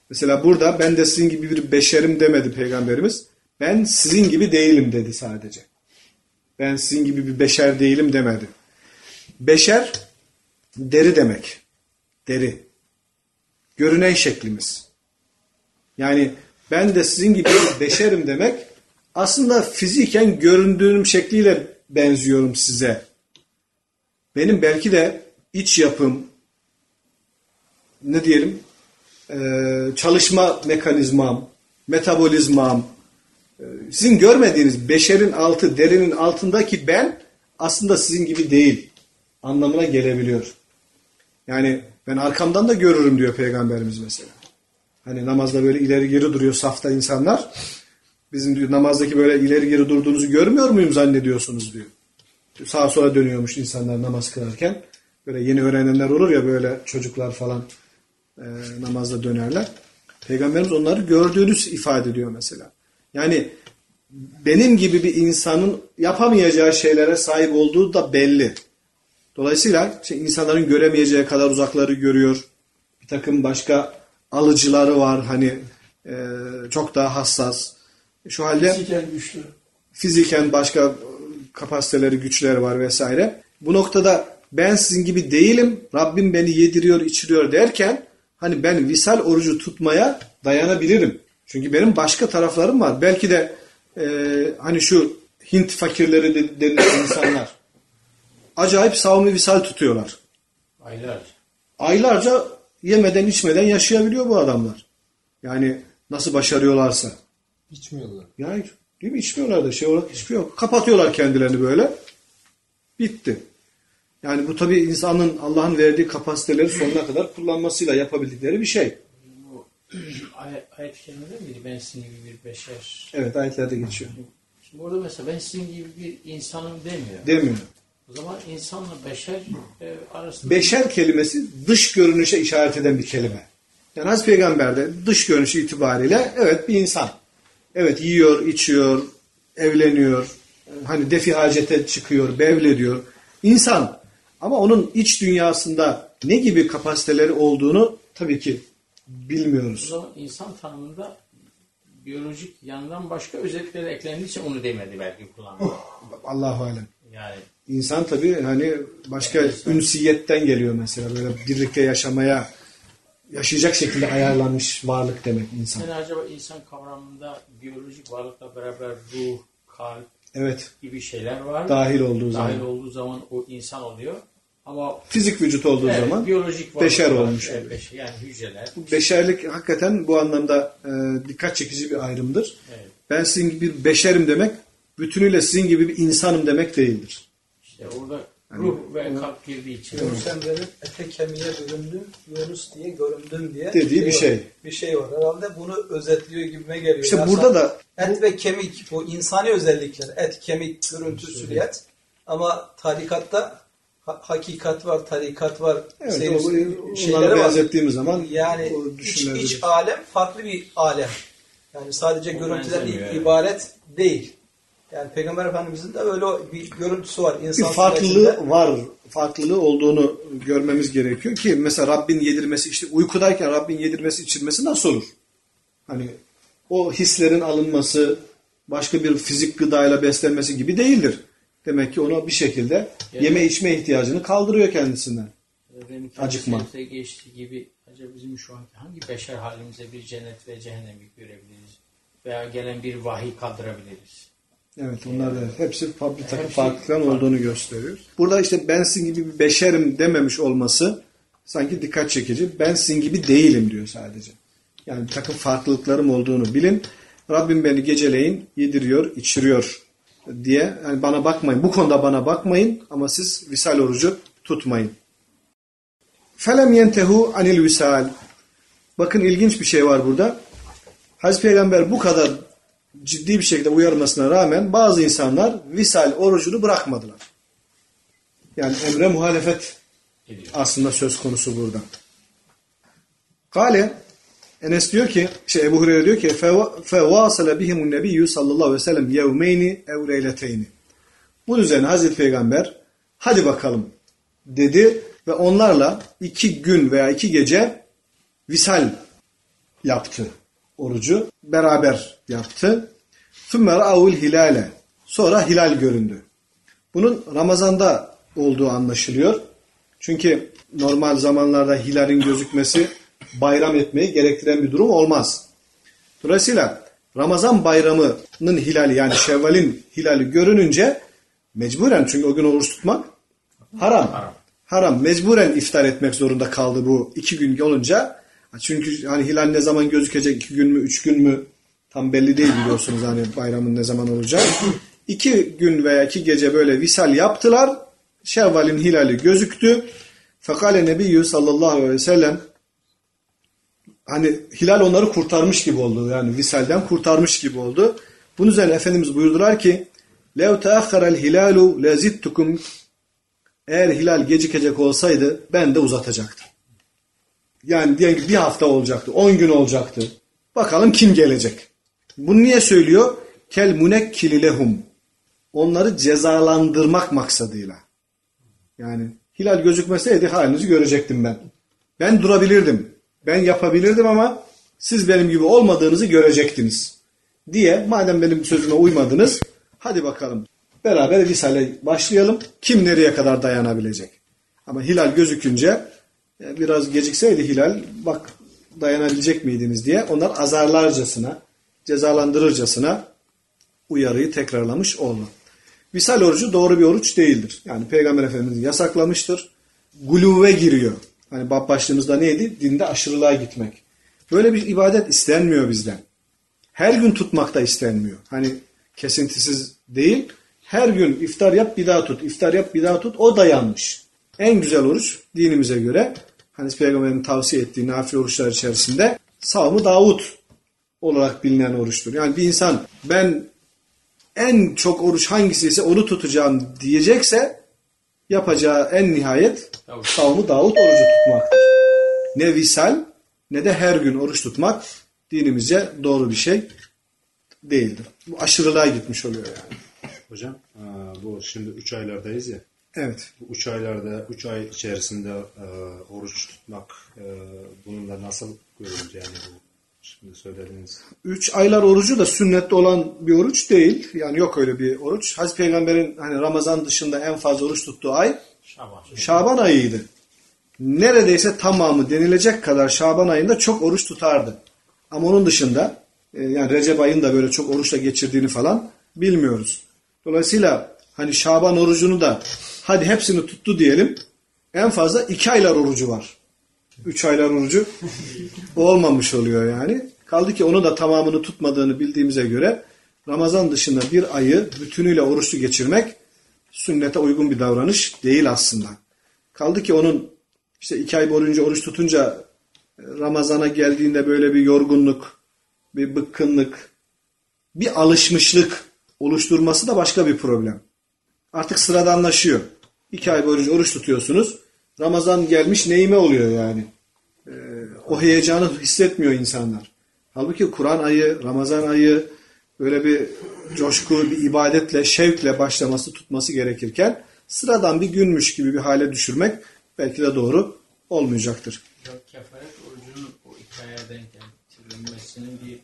Mesela burada ben de sizin gibi bir beşerim demedi Peygamberimiz. Ben sizin gibi değilim dedi sadece. Ben sizin gibi bir beşer değilim demedi. Beşer deri demek. Deri. Görünen şeklimiz. Yani ben de sizin gibi bir beşerim demek aslında fiziken göründüğüm şekliyle benziyorum size. Benim belki de iç yapım ne diyelim çalışma mekanizmam, metabolizmam, e, sizin görmediğiniz beşerin altı, derinin altındaki ben aslında sizin gibi değil anlamına gelebiliyor. Yani ben arkamdan da görürüm diyor Peygamberimiz mesela. Hani namazda böyle ileri geri duruyor safta insanlar. Bizim diyor namazdaki böyle ileri geri durduğunuzu görmüyor muyum zannediyorsunuz diyor. Sağa sola dönüyormuş insanlar namaz kılarken. Böyle yeni öğrenenler olur ya böyle çocuklar falan e, namazda dönerler. Peygamberimiz onları gördüğünüz ifade ediyor mesela. Yani benim gibi bir insanın yapamayacağı şeylere sahip olduğu da belli. Dolayısıyla işte insanların göremeyeceği kadar uzakları görüyor. Bir takım başka alıcıları var hani e, çok daha hassas. Şu halde Fiziken güçlü. fiziken başka kapasiteleri, güçleri var vesaire. Bu noktada ben sizin gibi değilim, Rabbim beni yediriyor, içiriyor derken hani ben visal orucu tutmaya dayanabilirim. Çünkü benim başka taraflarım var. Belki de e, hani şu Hint fakirleri de- denilen insanlar acayip savmi visal tutuyorlar. Aylarca. Aylarca yemeden içmeden yaşayabiliyor bu adamlar. Yani nasıl başarıyorlarsa. İçmiyorlar. Yani değil mi? İçmiyorlar da şey olarak hiçbir yok. Kapatıyorlar kendilerini böyle. Bitti. Yani bu tabii insanın Allah'ın verdiği kapasiteleri sonuna kadar kullanmasıyla yapabildikleri bir şey. Bu ayet, ayet kerimede miydi? Ben sizin gibi bir beşer. Evet ayetlerde geçiyor. Şimdi burada mesela ben sizin gibi bir insanım demiyor. Demiyor. O zaman insanla beşer e, arasında Beşer kelimesi dış görünüşe işaret eden bir kelime. Yani Hazreti Peygamber de dış görünüşü itibariyle evet bir insan. Evet yiyor, içiyor, evleniyor, hani defi hacete çıkıyor, bevlediyor. İnsan. Ama onun iç dünyasında ne gibi kapasiteleri olduğunu tabii ki o bilmiyoruz. zaman insan tanımında biyolojik yandan başka özellikleri eklendiği için onu demedi belki kullandı. Allahu alem. Yani İnsan tabii hani başka ünsiyetten geliyor mesela böyle birlikte yaşamaya yaşayacak şekilde ayarlanmış varlık demek insan. sen acaba insan kavramında biyolojik varlıkla beraber ruh, kalp Evet. gibi şeyler var. Dahil olduğu Dahil zaman. olduğu zaman o insan oluyor. Ama Fizik vücut olduğu evet, zaman biyolojik beşer olmuş Evet, beşer, yani hücreler. beşerlik hakikaten bu anlamda e, dikkat çekici bir ayrımdır. Evet. Ben sizin gibi bir beşerim demek bütünüyle sizin gibi bir insanım demek değildir. İşte orada Ruh ve kalp girdiği için. Yunus Emre'nin ete kemiğe büründüm, Yunus diye göründüm diye Dediği bir var. şey. Bir şey var. Herhalde bunu özetliyor gibime geliyor. İşte Yani burada da Et ve kemik bu insani özellikler. Et, kemik, görüntü, süriyet. Ama tarikatta ha- hakikat var, tarikat var. evet, seyir- o- şeyleri var. benzettiğimiz zaman Yani o iç, iç alem farklı bir alem. Yani sadece O görüntüden benzemiyor yani. ibaret değil. Yani Peygamber Efendimizin de öyle bir görüntüsü var. bir İnsan farklılığı suretinde. var. Farklılığı olduğunu görmemiz gerekiyor ki mesela Rabbin yedirmesi işte uykudayken Rabbin yedirmesi içirmesi nasıl olur? Hani o hislerin alınması başka bir fizik gıdayla beslenmesi gibi değildir. Demek ki ona bir şekilde Yani- yeme içme ihtiyacını kaldırıyor kendisinden. Demin Acıkma. Acıkma. geçtiği gibi acaba bizim şu anki hangi beşer halimize bir cennet ve cehennemi görebiliriz? Veya gelen bir vahiy kaldırabiliriz. Evet onlar da hepsi bir takım şey farklılıkların olduğunu gösteriyor. Burada işte ben sizin gibi bir beşerim dememiş olması sanki dikkat çekici. Ben sizin gibi değilim diyor sadece. Yani bir takım farklılıklarım olduğunu bilin. Rabbim beni geceleyin yediriyor, içiriyor diye. Yani bana bakmayın. Bu konuda bana bakmayın ama siz visal orucu tutmayın. Felem yentehu anil visal. Bakın ilginç bir şey var burada. Hazreti Peygamber bu kadar ciddi bir şekilde uyarmasına rağmen bazı insanlar visal orucunu bırakmadılar. Yani emre muhalefet Ediyor. aslında söz konusu burada. Kale Enes diyor ki, şey Ebu Hureyre diyor ki فَوَاسَلَ بِهِمُ النَّبِيُّ sallallahu aleyhi ve sellem يَوْمَيْنِ اَوْ لَيْلَتَيْنِ Bunun üzerine Hazreti Peygamber hadi bakalım dedi ve onlarla iki gün veya iki gece visal yaptı orucu beraber yaptı. Sümmera avul hilale. Sonra hilal göründü. Bunun Ramazan'da olduğu anlaşılıyor. Çünkü normal zamanlarda hilalin gözükmesi bayram etmeyi gerektiren bir durum olmaz. Dolayısıyla Ramazan bayramının hilali yani Şevval'in hilali görününce mecburen çünkü o gün oruç tutmak haram. Haram. Haram. Mecburen iftar etmek zorunda kaldı bu iki gün olunca Çünkü hani hilal ne zaman gözükecek iki gün mü üç gün mü tam belli değil biliyorsunuz hani bayramın ne zaman olacağı. İki gün veya iki gece böyle visal yaptılar. Şevval'in hilali gözüktü. Fekale Nebiyyü sallallahu aleyhi ve sellem hani hilal onları kurtarmış gibi oldu. Yani visalden kurtarmış gibi oldu. Bunun üzerine Efendimiz buyurdular ki لَوْ تَأَخَّرَ الْهِلَالُ لَزِدْتُكُمْ Eğer hilal gecikecek olsaydı ben de uzatacaktım. Yani diyelim bir hafta olacaktı, on gün olacaktı. Bakalım kim gelecek? Bunu niye söylüyor? Kel munekkili lehum. Onları cezalandırmak maksadıyla. Yani hilal gözükmeseydi halinizi görecektim ben. Ben durabilirdim. Ben yapabilirdim ama siz benim gibi olmadığınızı görecektiniz. Diye madem benim sözüme uymadınız hadi bakalım beraber visale başlayalım. Kim nereye kadar dayanabilecek? Ama hilal gözükünce biraz gecikseydi hilal bak dayanabilecek miydiniz diye onlar azarlarcasına cezalandırırcasına uyarıyı tekrarlamış oldu. Visal orucu doğru bir oruç değildir. Yani Peygamber Efendimiz yasaklamıştır. Guluve giriyor. Hani bab başlığımızda neydi? Dinde aşırılığa gitmek. Böyle bir ibadet istenmiyor bizden. Her gün tutmak da istenmiyor. Hani kesintisiz değil. Her gün iftar yap bir daha tut. iftar yap bir daha tut. O da yanlış. En güzel oruç dinimize göre hani Peygamber'in tavsiye ettiği nafile oruçlar içerisinde savmı Davut olarak bilinen oruçtur. Yani bir insan ben en çok oruç hangisi ise onu tutacağım diyecekse yapacağı en nihayet savmı Davut orucu tutmaktır. Ne visal ne de her gün oruç tutmak dinimizce doğru bir şey değildir. Bu aşırılığa gitmiş oluyor yani. Hocam bu şimdi 3 aylardayız ya. Evet. 3 aylarda 3 ay içerisinde e, oruç tutmak e, bununla nasıl görülür yani bu şimdi söylediğiniz. Üç aylar orucu da sünnette olan bir oruç değil. Yani yok öyle bir oruç. Hazreti Peygamber'in hani Ramazan dışında en fazla oruç tuttuğu ay Şaban. Şaban ayıydı. Neredeyse tamamı denilecek kadar Şaban ayında çok oruç tutardı. Ama onun dışında e, yani Recep ayında böyle çok oruçla geçirdiğini falan bilmiyoruz. Dolayısıyla hani Şaban orucunu da hadi hepsini tuttu diyelim. En fazla iki aylar orucu var. Üç aylar orucu olmamış oluyor yani. Kaldı ki onu da tamamını tutmadığını bildiğimize göre Ramazan dışında bir ayı bütünüyle oruçlu geçirmek sünnete uygun bir davranış değil aslında. Kaldı ki onun işte iki ay boyunca oruç tutunca e, Ramazan'a geldiğinde böyle bir yorgunluk, bir bıkkınlık, bir alışmışlık oluşturması da başka bir problem. Artık sıradanlaşıyor. İki ay boyunca oruç tutuyorsunuz. Ramazan gelmiş neyime oluyor yani. Ee, o heyecanı hissetmiyor insanlar. Halbuki Kur'an ayı, Ramazan ayı böyle bir coşku, bir ibadetle, şevkle başlaması, tutması gerekirken sıradan bir günmüş gibi bir hale düşürmek belki de doğru olmayacaktır. Ya kefaret orucunun o aya denk getirilmesinin bir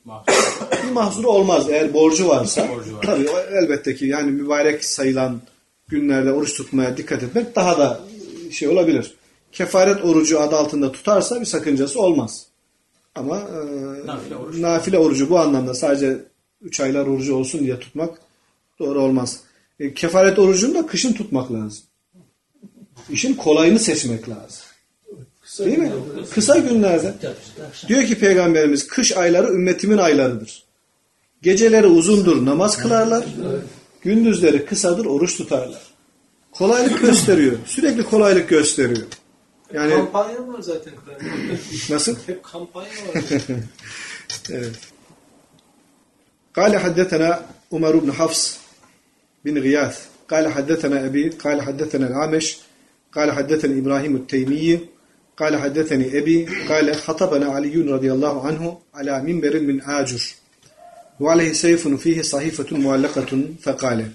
mahsuru Bir olmaz eğer borcu varsa. Borcu var. Tabii elbette ki yani mübarek sayılan günlerde oruç tutmaya dikkat etmek daha da şey olabilir. Kefaret orucu adı altında tutarsa bir sakıncası olmaz. Ama e, Nafile oruç. nafile orucu bu anlamda sadece 3 aylar orucu olsun diye tutmak doğru olmaz. E, kefaret orucunu da kışın tutmak lazım. İşin kolayını seçmek lazım. Değil mi? Kısa günlerde. Diyor ki Peygamberimiz kış ayları ümmetimin aylarıdır. Geceleri uzundur namaz kılarlar. Gündüzleri kısadır oruç tutarlar. Kolaylık gösteriyor. Sürekli kolaylık gösteriyor. Yani Kampanya var zaten Kur'an'da. nasıl? Hep kampanya var. Evet. قال حدثنا عمر بن حفص بن غياث قال حدثنا أبي قال حدثنا العامش قال حدثني إبراهيم التيمي قال حدثني أبي قال خطبنا علي رضي الله عنه على منبر من آجر ve aleyhi seyfun fihi sahifetun muallakatun fekale.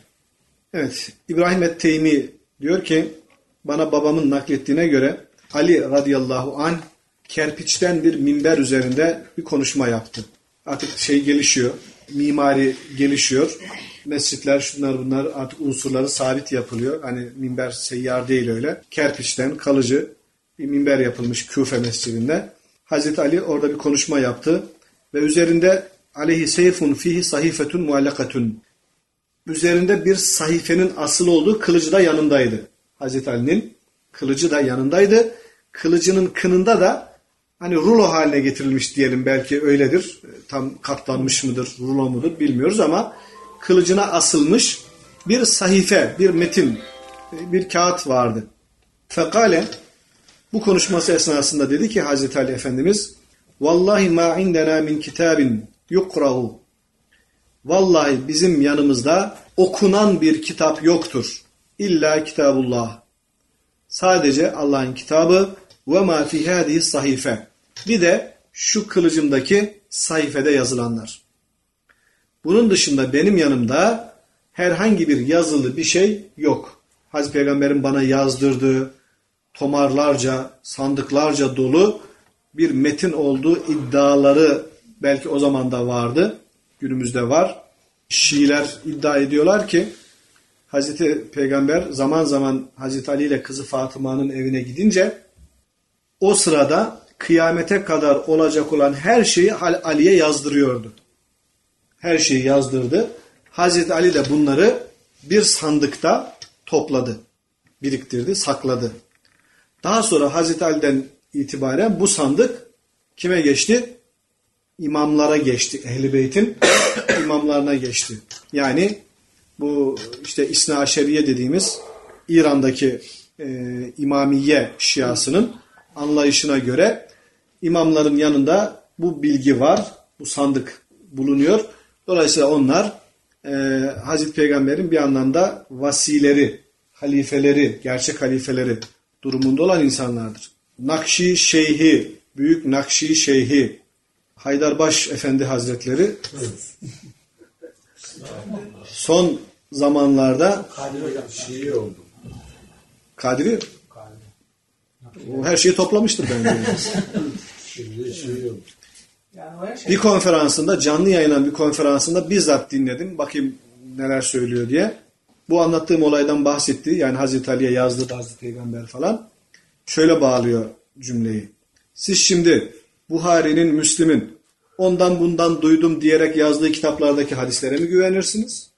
Evet, İbrahim et-Teymi diyor ki, bana babamın naklettiğine göre Ali radıyallahu an kerpiçten bir minber üzerinde bir konuşma yaptı. Artık şey gelişiyor, mimari gelişiyor. Mescitler şunlar bunlar artık unsurları sabit yapılıyor. Hani minber seyyar değil öyle. Kerpiçten kalıcı bir minber yapılmış Küfe mescidinde. Hazreti Ali orada bir konuşma yaptı ve üzerinde aleyhi seyfun fihi sahifetun muallakatun üzerinde bir sayfenin asıl olduğu kılıcı da yanındaydı. Hazreti Ali'nin kılıcı da yanındaydı. Kılıcının kınında da hani rulo haline getirilmiş diyelim belki öyledir. Tam katlanmış mıdır, rulo mudur bilmiyoruz ama kılıcına asılmış bir sahife, bir metin, bir kağıt vardı. Fekale bu konuşması esnasında dedi ki Hazreti Ali Efendimiz Vallahi ma indena min kitabin yukrahu Vallahi bizim yanımızda okunan bir kitap yoktur. İlla kitabullah. Sadece Allah'ın kitabı ve ma fi hadihi sahife. Bir de şu kılıcımdaki sayfede yazılanlar. Bunun dışında benim yanımda herhangi bir yazılı bir şey yok. Hazreti Peygamber'in bana yazdırdığı tomarlarca, sandıklarca dolu bir metin olduğu iddiaları belki o zaman da vardı. Günümüzde var. Şiiler iddia ediyorlar ki Hazreti Peygamber zaman zaman Hazreti Ali ile kızı Fatıma'nın evine gidince o sırada kıyamete kadar olacak olan her şeyi Ali'ye yazdırıyordu. Her şeyi yazdırdı. Hazreti Ali de bunları bir sandıkta topladı, biriktirdi, sakladı. Daha sonra Hazreti Ali'den itibaren bu sandık kime geçti? İmamlara geçti. Ehl-i Beyt'in imamlarına geçti. Yani bu işte İsna Aşeriye dediğimiz İran'daki e, İmamiye şiasının anlayışına göre imamların yanında bu bilgi var. Bu sandık bulunuyor. Dolayısıyla onlar e, Hazreti Peygamber'in bir anlamda vasileri, halifeleri, gerçek halifeleri durumunda olan insanlardır. Nakşi Şeyhi, Büyük Nakşi Şeyhi, Haydarbaş Efendi Hazretleri son zamanlarda Şii oldu. Kadiri o her şeyi toplamıştır bence. Şey. bir konferansında canlı yayınlanan bir konferansında bizzat dinledim. Bakayım neler söylüyor diye. Bu anlattığım olaydan bahsetti. Yani Hazreti Ali'ye yazdı Hazreti Peygamber falan. Şöyle bağlıyor cümleyi. Siz şimdi Buhari'nin, Müslim'in ondan bundan duydum diyerek yazdığı kitaplardaki hadislere mi güvenirsiniz?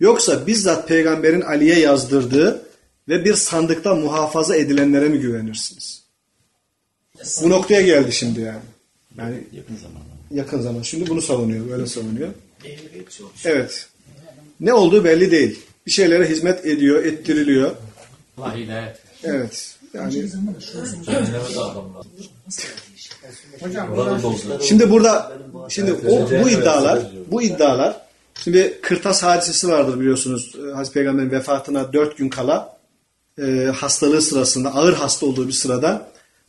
Yoksa bizzat peygamberin Ali'ye yazdırdığı ve bir sandıkta muhafaza edilenlere mi güvenirsiniz? Bu noktaya geldi şimdi yani. Yani yakın zamanda. yakın zaman. Şimdi bunu savunuyor, böyle savunuyor. Evet. Ne olduğu belli değil. bir şeylere hizmet ediyor, ettiriliyor. Evet. Yani Şimdi burada şimdi o, bu iddialar bu iddialar şimdi Kırtas hadisesi vardır biliyorsunuz. Ee, Hazreti Peygamber'in vefatına dört gün kala e, hastalığı sırasında ağır hasta olduğu bir sırada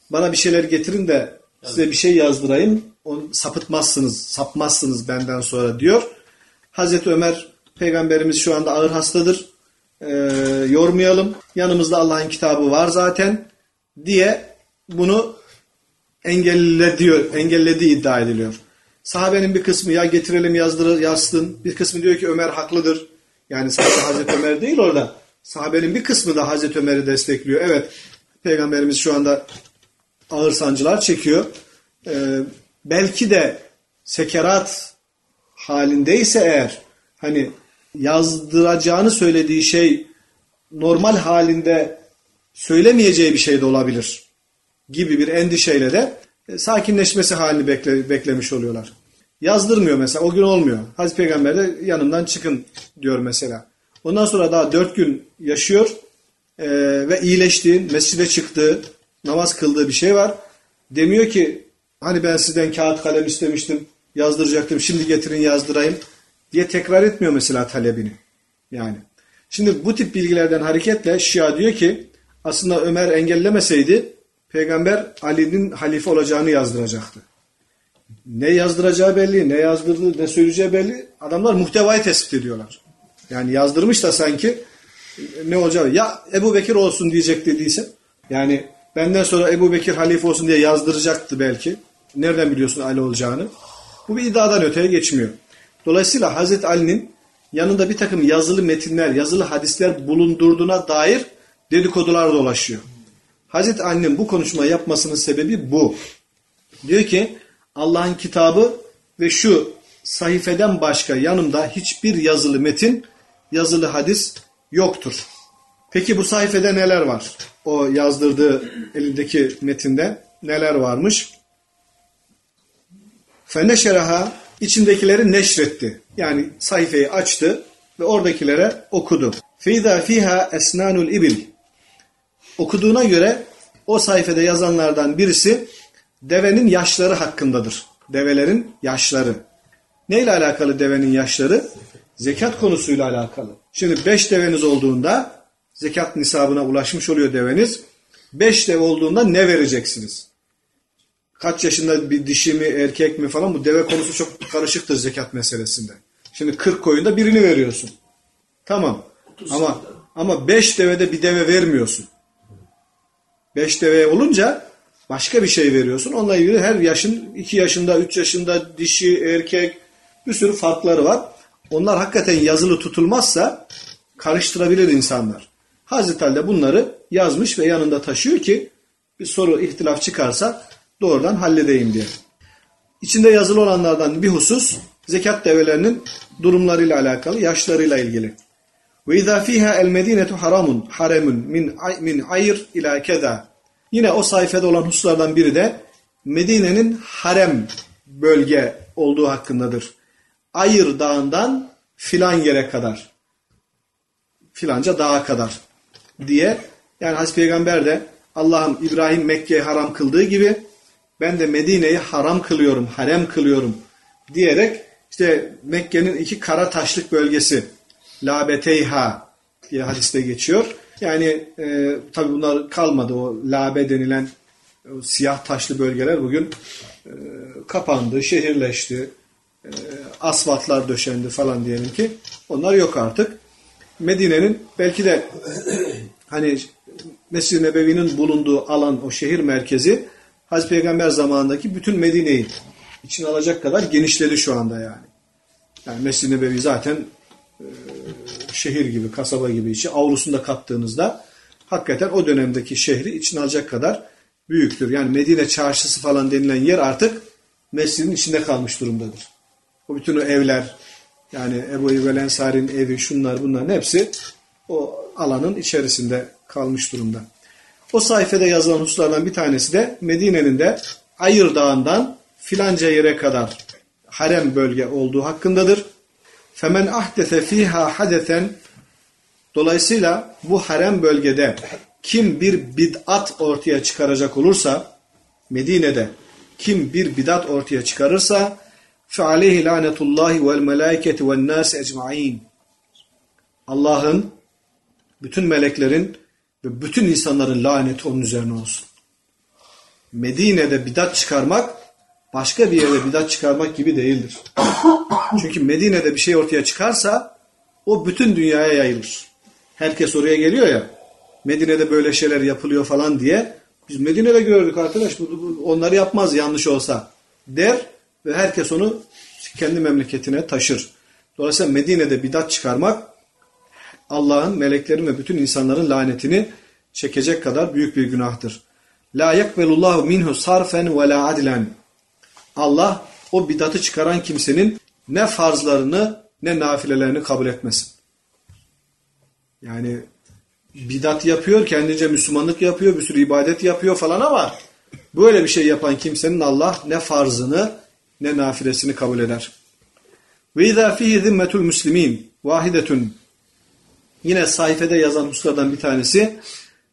bana bir şeyler getirin de size bir şey yazdırayım. Onu sapıtmazsınız, sapmazsınız benden sonra diyor. Hazreti Ömer Peygamberimiz şu anda ağır hastadır. Ee, yormayalım. Yanımızda Allah'ın kitabı var zaten diye bunu engelle diyor, engellediği iddia ediliyor. Sahabenin bir kısmı ya getirelim yazdır, yazsın. Bir kısmı diyor ki Ömer haklıdır. Yani sadece Hazreti Ömer değil orada. Sahabenin bir kısmı da Hazreti Ömer'i destekliyor. Evet Peygamberimiz şu anda ağır sancılar çekiyor. Ee, belki de sekerat halindeyse eğer hani yazdıracağını söylediği şey normal halinde söylemeyeceği bir şey de olabilir gibi bir endişeyle de e, sakinleşmesi halini bekle, beklemiş oluyorlar. Yazdırmıyor mesela o gün olmuyor. Hazreti Peygamber de yanımdan çıkın diyor mesela. Ondan sonra daha dört gün yaşıyor e, ve iyileştiği, mescide çıktığı, namaz kıldığı bir şey var. Demiyor ki hani ben sizden kağıt kalem istemiştim, yazdıracaktım, şimdi getirin yazdırayım diye tekrar etmiyor mesela talebini. Yani. Şimdi bu tip bilgilerden hareketle Şia diyor ki aslında Ömer engellemeseydi Peygamber Ali'nin halife olacağını yazdıracaktı. Ne yazdıracağı belli, ne yazdırdığı, ne söyleyeceği belli. Adamlar muhtevayı tespit ediyorlar. Yani yazdırmış da sanki ne olacak? Ya Ebu Bekir olsun diyecek dediyse. Yani benden sonra Ebu Bekir halife olsun diye yazdıracaktı belki. Nereden biliyorsun Ali olacağını? Bu bir iddiadan öteye geçmiyor. Dolayısıyla Hazreti Ali'nin yanında bir takım yazılı metinler, yazılı hadisler bulundurduğuna dair dedikodular dolaşıyor. Hazreti Ali'nin bu konuşmayı yapmasının sebebi bu. Diyor ki Allah'ın kitabı ve şu sayfeden başka yanımda hiçbir yazılı metin, yazılı hadis yoktur. Peki bu sayfede neler var? O yazdırdığı elindeki metinde neler varmış? Feneşeraha içindekileri neşretti. Yani sayfayı açtı ve oradakilere okudu. Feyda fiha esnanul ibil. Okuduğuna göre o sayfada yazanlardan birisi devenin yaşları hakkındadır. Develerin yaşları. Neyle alakalı devenin yaşları? Zekat konusuyla alakalı. Şimdi 5 deveniz olduğunda zekat nisabına ulaşmış oluyor deveniz. 5 dev olduğunda ne vereceksiniz? Kaç yaşında bir dişi mi erkek mi falan bu deve konusu çok karışıktır zekat meselesinde. Şimdi 40 koyunda birini veriyorsun. Tamam. Ama ama 5 devede bir deve vermiyorsun. 5 deve olunca başka bir şey veriyorsun. Onunla ilgili her yaşın 2 yaşında, 3 yaşında dişi, erkek bir sürü farkları var. Onlar hakikaten yazılı tutulmazsa karıştırabilir insanlar. Hazreti Ali bunları yazmış ve yanında taşıyor ki bir soru ihtilaf çıkarsa doğrudan halledeyim diye. İçinde yazılı olanlardan bir husus zekat develerinin durumlarıyla alakalı, yaşlarıyla ilgili. Ve izâ fîhâ el medînetu haramun haremun min, min ayr ila keda. Yine o sayfada olan hususlardan biri de Medine'nin harem bölge olduğu hakkındadır. Ayır dağından filan yere kadar. Filanca dağa kadar diye yani Hazreti Peygamber de Allah'ım İbrahim Mekke'yi haram kıldığı gibi ben de Medine'yi haram kılıyorum, harem kılıyorum diyerek işte Mekke'nin iki kara taşlık bölgesi Labeteyha diye hadiste geçiyor. Yani e, tabi bunlar kalmadı o Labe denilen o siyah taşlı bölgeler bugün e, kapandı, şehirleşti, e, asfaltlar döşendi falan diyelim ki onlar yok artık. Medine'nin belki de hani Mescid-i Nebevi'nin bulunduğu alan o şehir merkezi Hazreti Peygamber zamanındaki bütün Medine'yi içine alacak kadar genişledi şu anda yani. Yani Mescid-i Nebevi zaten şehir gibi, kasaba gibi içi avlusunda kattığınızda hakikaten o dönemdeki şehri içine alacak kadar büyüktür. Yani Medine çarşısı falan denilen yer artık mescidin içinde kalmış durumdadır. O bütün o evler yani Ebu Eyyub Ensari'nin evi şunlar bunların hepsi o alanın içerisinde kalmış durumda. O sayfada yazılan hususlardan bir tanesi de Medine'nin de Ayır Dağı'ndan filanca yere kadar harem bölge olduğu hakkındadır. Femen ahdese fiha hadesen Dolayısıyla bu harem bölgede kim bir bid'at ortaya çıkaracak olursa Medine'de kim bir bidat ortaya çıkarırsa فَعَلَيْهِ لَعْنَةُ اللّٰهِ وَالْمَلَائِكَةِ وَالنَّاسِ اَجْمَعِينَ Allah'ın, bütün meleklerin ve bütün insanların laneti onun üzerine olsun. Medine'de bidat çıkarmak başka bir yerde bidat çıkarmak gibi değildir. Çünkü Medine'de bir şey ortaya çıkarsa o bütün dünyaya yayılır. Herkes oraya geliyor ya Medine'de böyle şeyler yapılıyor falan diye biz Medine'de gördük arkadaş onları yapmaz yanlış olsa der ve herkes onu kendi memleketine taşır. Dolayısıyla Medine'de bidat çıkarmak Allah'ın, meleklerin ve bütün insanların lanetini çekecek kadar büyük bir günahtır. La yekbelullahu minhu sarfen ve la adlen. Allah o bidatı çıkaran kimsenin ne farzlarını ne nafilelerini kabul etmesin. Yani bidat yapıyor, kendince Müslümanlık yapıyor, bir sürü ibadet yapıyor falan ama böyle bir şey yapan kimsenin Allah ne farzını ne nafilesini kabul eder. Ve izâ fihi zimmetul muslimin vahidetun Yine sayfede yazan hususlardan bir tanesi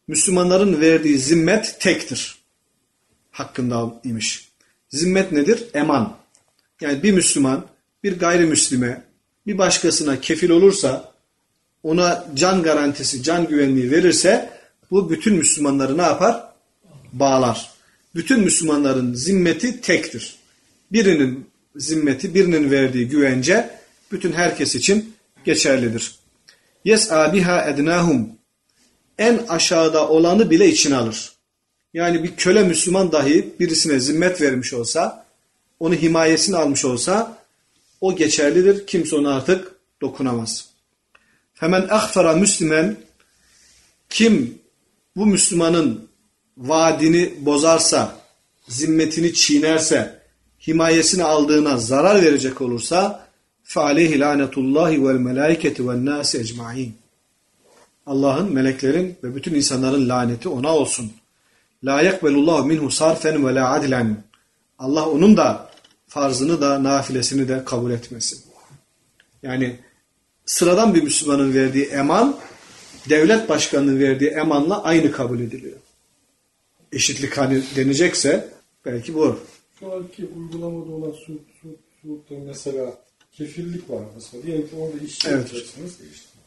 Müslümanların verdiği zimmet tektir. Hakkında imiş. Zimmet nedir? Eman. Yani bir Müslüman bir gayrimüslime bir başkasına kefil olursa ona can garantisi, can güvenliği verirse bu bütün Müslümanları ne yapar? Bağlar. Bütün Müslümanların zimmeti tektir. Birinin zimmeti, birinin verdiği güvence bütün herkes için geçerlidir. Yes'a biha ednahum. En aşağıda olanı bile içine alır. Yani bir köle Müslüman dahi birisine zimmet vermiş olsa, onu himayesini almış olsa o geçerlidir. Kimse ona artık dokunamaz. Hemen ahfara Müslümen kim bu Müslümanın vaadini bozarsa, zimmetini çiğnerse, himayesini aldığına zarar verecek olursa فَعَلَيْهِ لَعْنَةُ اللّٰهِ وَالْمَلَائِكَةِ وَالنَّاسِ اَجْمَعِينَ Allah'ın, meleklerin ve bütün insanların laneti ona olsun. La yekbelullahu minhu sarfen ve la adlen. Allah onun da farzını da nafilesini de kabul etmesin. Yani sıradan bir Müslümanın verdiği eman devlet başkanının verdiği emanla aynı kabul ediliyor. Eşitlik hani denecekse belki bu. Şu anki uygulamada olan su, su, suudda mesela kefillik var mesela. Diyelim ki orada işçi Evet. yapacaksınız.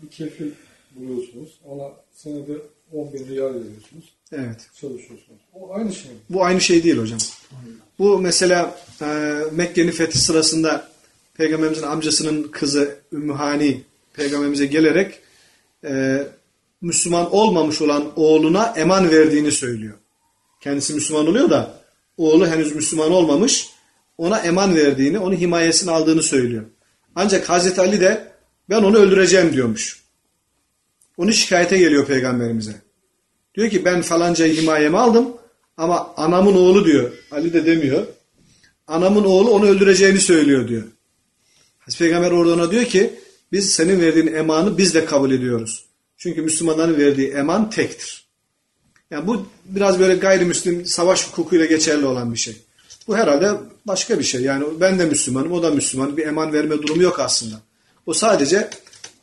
Bir kefil buluyorsunuz. Ona senede 10 bin riyal veriyorsunuz. Evet. Çalışıyorsunuz. O aynı şey mi? Bu aynı şey değil hocam. Bu mesela e, Mekke'nin fethi sırasında Peygamberimizin amcasının kızı Ümmü Hani Peygamberimize gelerek e, Müslüman olmamış olan oğluna eman verdiğini söylüyor. Kendisi Müslüman oluyor da oğlu henüz Müslüman olmamış ona eman verdiğini, onu himayesine aldığını söylüyor. Ancak Hazreti Ali de ben onu öldüreceğim diyormuş. Onu şikayete geliyor peygamberimize. Diyor ki ben falancayı himayeme aldım ama anamın oğlu diyor. Ali de demiyor. Anamın oğlu onu öldüreceğini söylüyor diyor. Hazreti Peygamber orada ona diyor ki biz senin verdiğin emanı biz de kabul ediyoruz. Çünkü Müslümanların verdiği eman tektir. Yani bu biraz böyle gayrimüslim savaş hukukuyla geçerli olan bir şey. Bu herhalde başka bir şey. Yani ben de Müslümanım, o da Müslüman. Bir eman verme durumu yok aslında. O sadece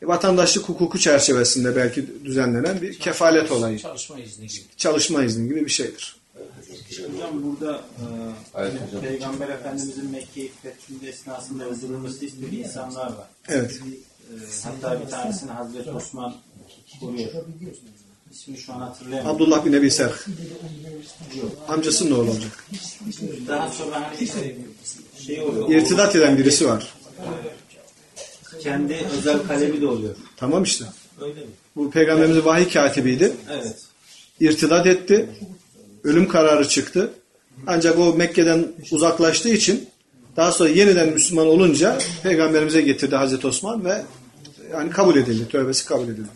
vatandaşlık hukuku çerçevesinde belki düzenlenen bir kefalet olayı. Çalışma izni gibi. Çalışma izni gibi bir şeydir. Hocam burada e, Peygamber Efendimizin Mekke'yi fethinde esnasında öldürülmesi istediği insanlar var. Evet. E, hatta bir tanesini Hazreti Osman koruyor. İsmini şu an hatırlayamıyorum. Abdullah bin Ebi Serh. Amcasının oğlu olacak. Daha sonra hani şey oluyor. İrtidat eden birisi var. Kendi özel kalemi de oluyor. Tamam işte. Öyle mi? Bu peygamberimizin vahiy katibiydi. Evet. İrtidat etti. Ölüm kararı çıktı. Ancak o Mekke'den uzaklaştığı için daha sonra yeniden Müslüman olunca peygamberimize getirdi Hazreti Osman ve yani kabul edildi. Tövbesi kabul edildi.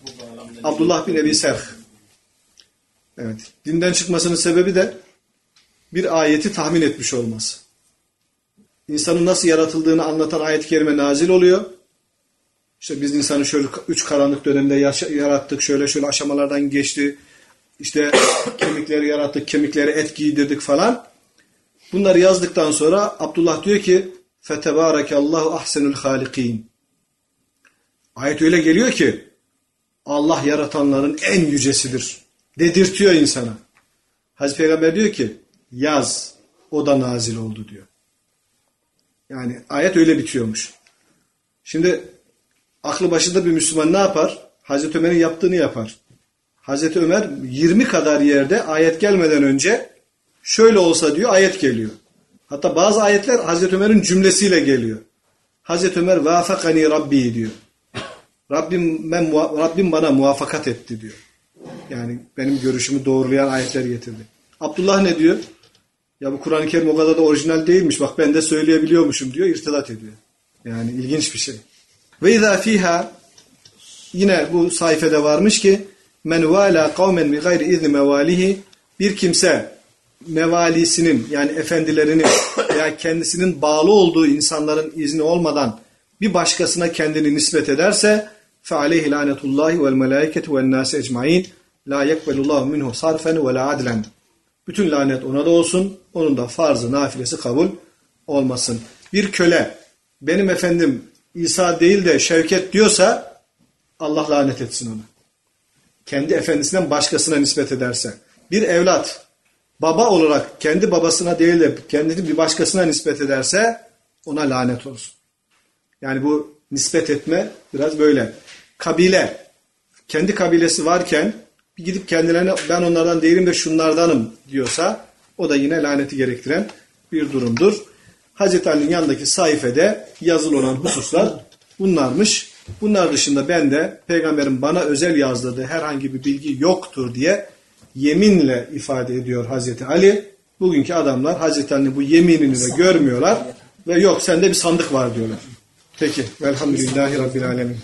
Abdullah bin Ebi Serh. Evet. Dinden çıkmasının sebebi de bir ayeti tahmin etmiş olması. İnsanın nasıl yaratıldığını anlatan ayet-i kerime nazil oluyor. İşte biz insanı şöyle üç karanlık dönemde yaşa- yarattık, şöyle şöyle aşamalardan geçti. İşte kemikleri yarattık, kemiklere et giydirdik falan. Bunları yazdıktan sonra Abdullah diyor ki فَتَبَارَكَ اللّٰهُ ahsenul halikin. Ayet öyle geliyor ki Allah yaratanların en yücesidir. Dedirtiyor insana. Hazreti Peygamber diyor ki yaz o da nazil oldu diyor. Yani ayet öyle bitiyormuş. Şimdi aklı başında bir Müslüman ne yapar? Hazreti Ömer'in yaptığını yapar. Hazreti Ömer 20 kadar yerde ayet gelmeden önce şöyle olsa diyor ayet geliyor. Hatta bazı ayetler Hazreti Ömer'in cümlesiyle geliyor. Hazreti Ömer vafakani Rabbi diyor. Rabbim, ben, Rabbim bana muvaffakat etti diyor. Yani benim görüşümü doğrulayan ayetler getirdi. Abdullah ne diyor? Ya bu Kur'an-ı Kerim o kadar da orijinal değilmiş. Bak ben de söyleyebiliyormuşum diyor. irtidat ediyor. Yani ilginç bir şey. Ve izâ fîhâ yine bu sayfede varmış ki men vâlâ kavmen bi gayri izni mevâlihi bir kimse mevalisinin yani efendilerinin veya kendisinin bağlı olduğu insanların izni olmadan bir başkasına kendini nispet ederse فَعَلَيْهِ لَعْنَةُ اللّٰهِ وَالْمَلَائِكَةِ وَالنَّاسِ اَجْمَعِينَ لَا يَقْبَلُ اللّٰهُ مِنْهُ صَرْفًا وَلَا عَدْلًا Bütün lanet ona da olsun, onun da farzı, nafilesi kabul olmasın. Bir köle, benim efendim İsa değil de Şevket diyorsa Allah lanet etsin onu. Kendi efendisinden başkasına nispet ederse. Bir evlat, baba olarak kendi babasına değil de kendini bir başkasına nispet ederse ona lanet olsun. Yani bu nispet etme biraz böyle. Kabile, kendi kabilesi varken bir gidip kendilerine ben onlardan değilim de şunlardanım diyorsa o da yine laneti gerektiren bir durumdur. Hazreti Ali'nin yanındaki sayfede yazılı olan hususlar bunlarmış. Bunlar dışında ben de peygamberin bana özel yazdırdığı herhangi bir bilgi yoktur diye yeminle ifade ediyor Hazreti Ali. Bugünkü adamlar Hazreti Ali'nin bu yeminini de görmüyorlar ve yok sende bir sandık var diyorlar. Peki. Velhamdülillahi Rabbil Alemin.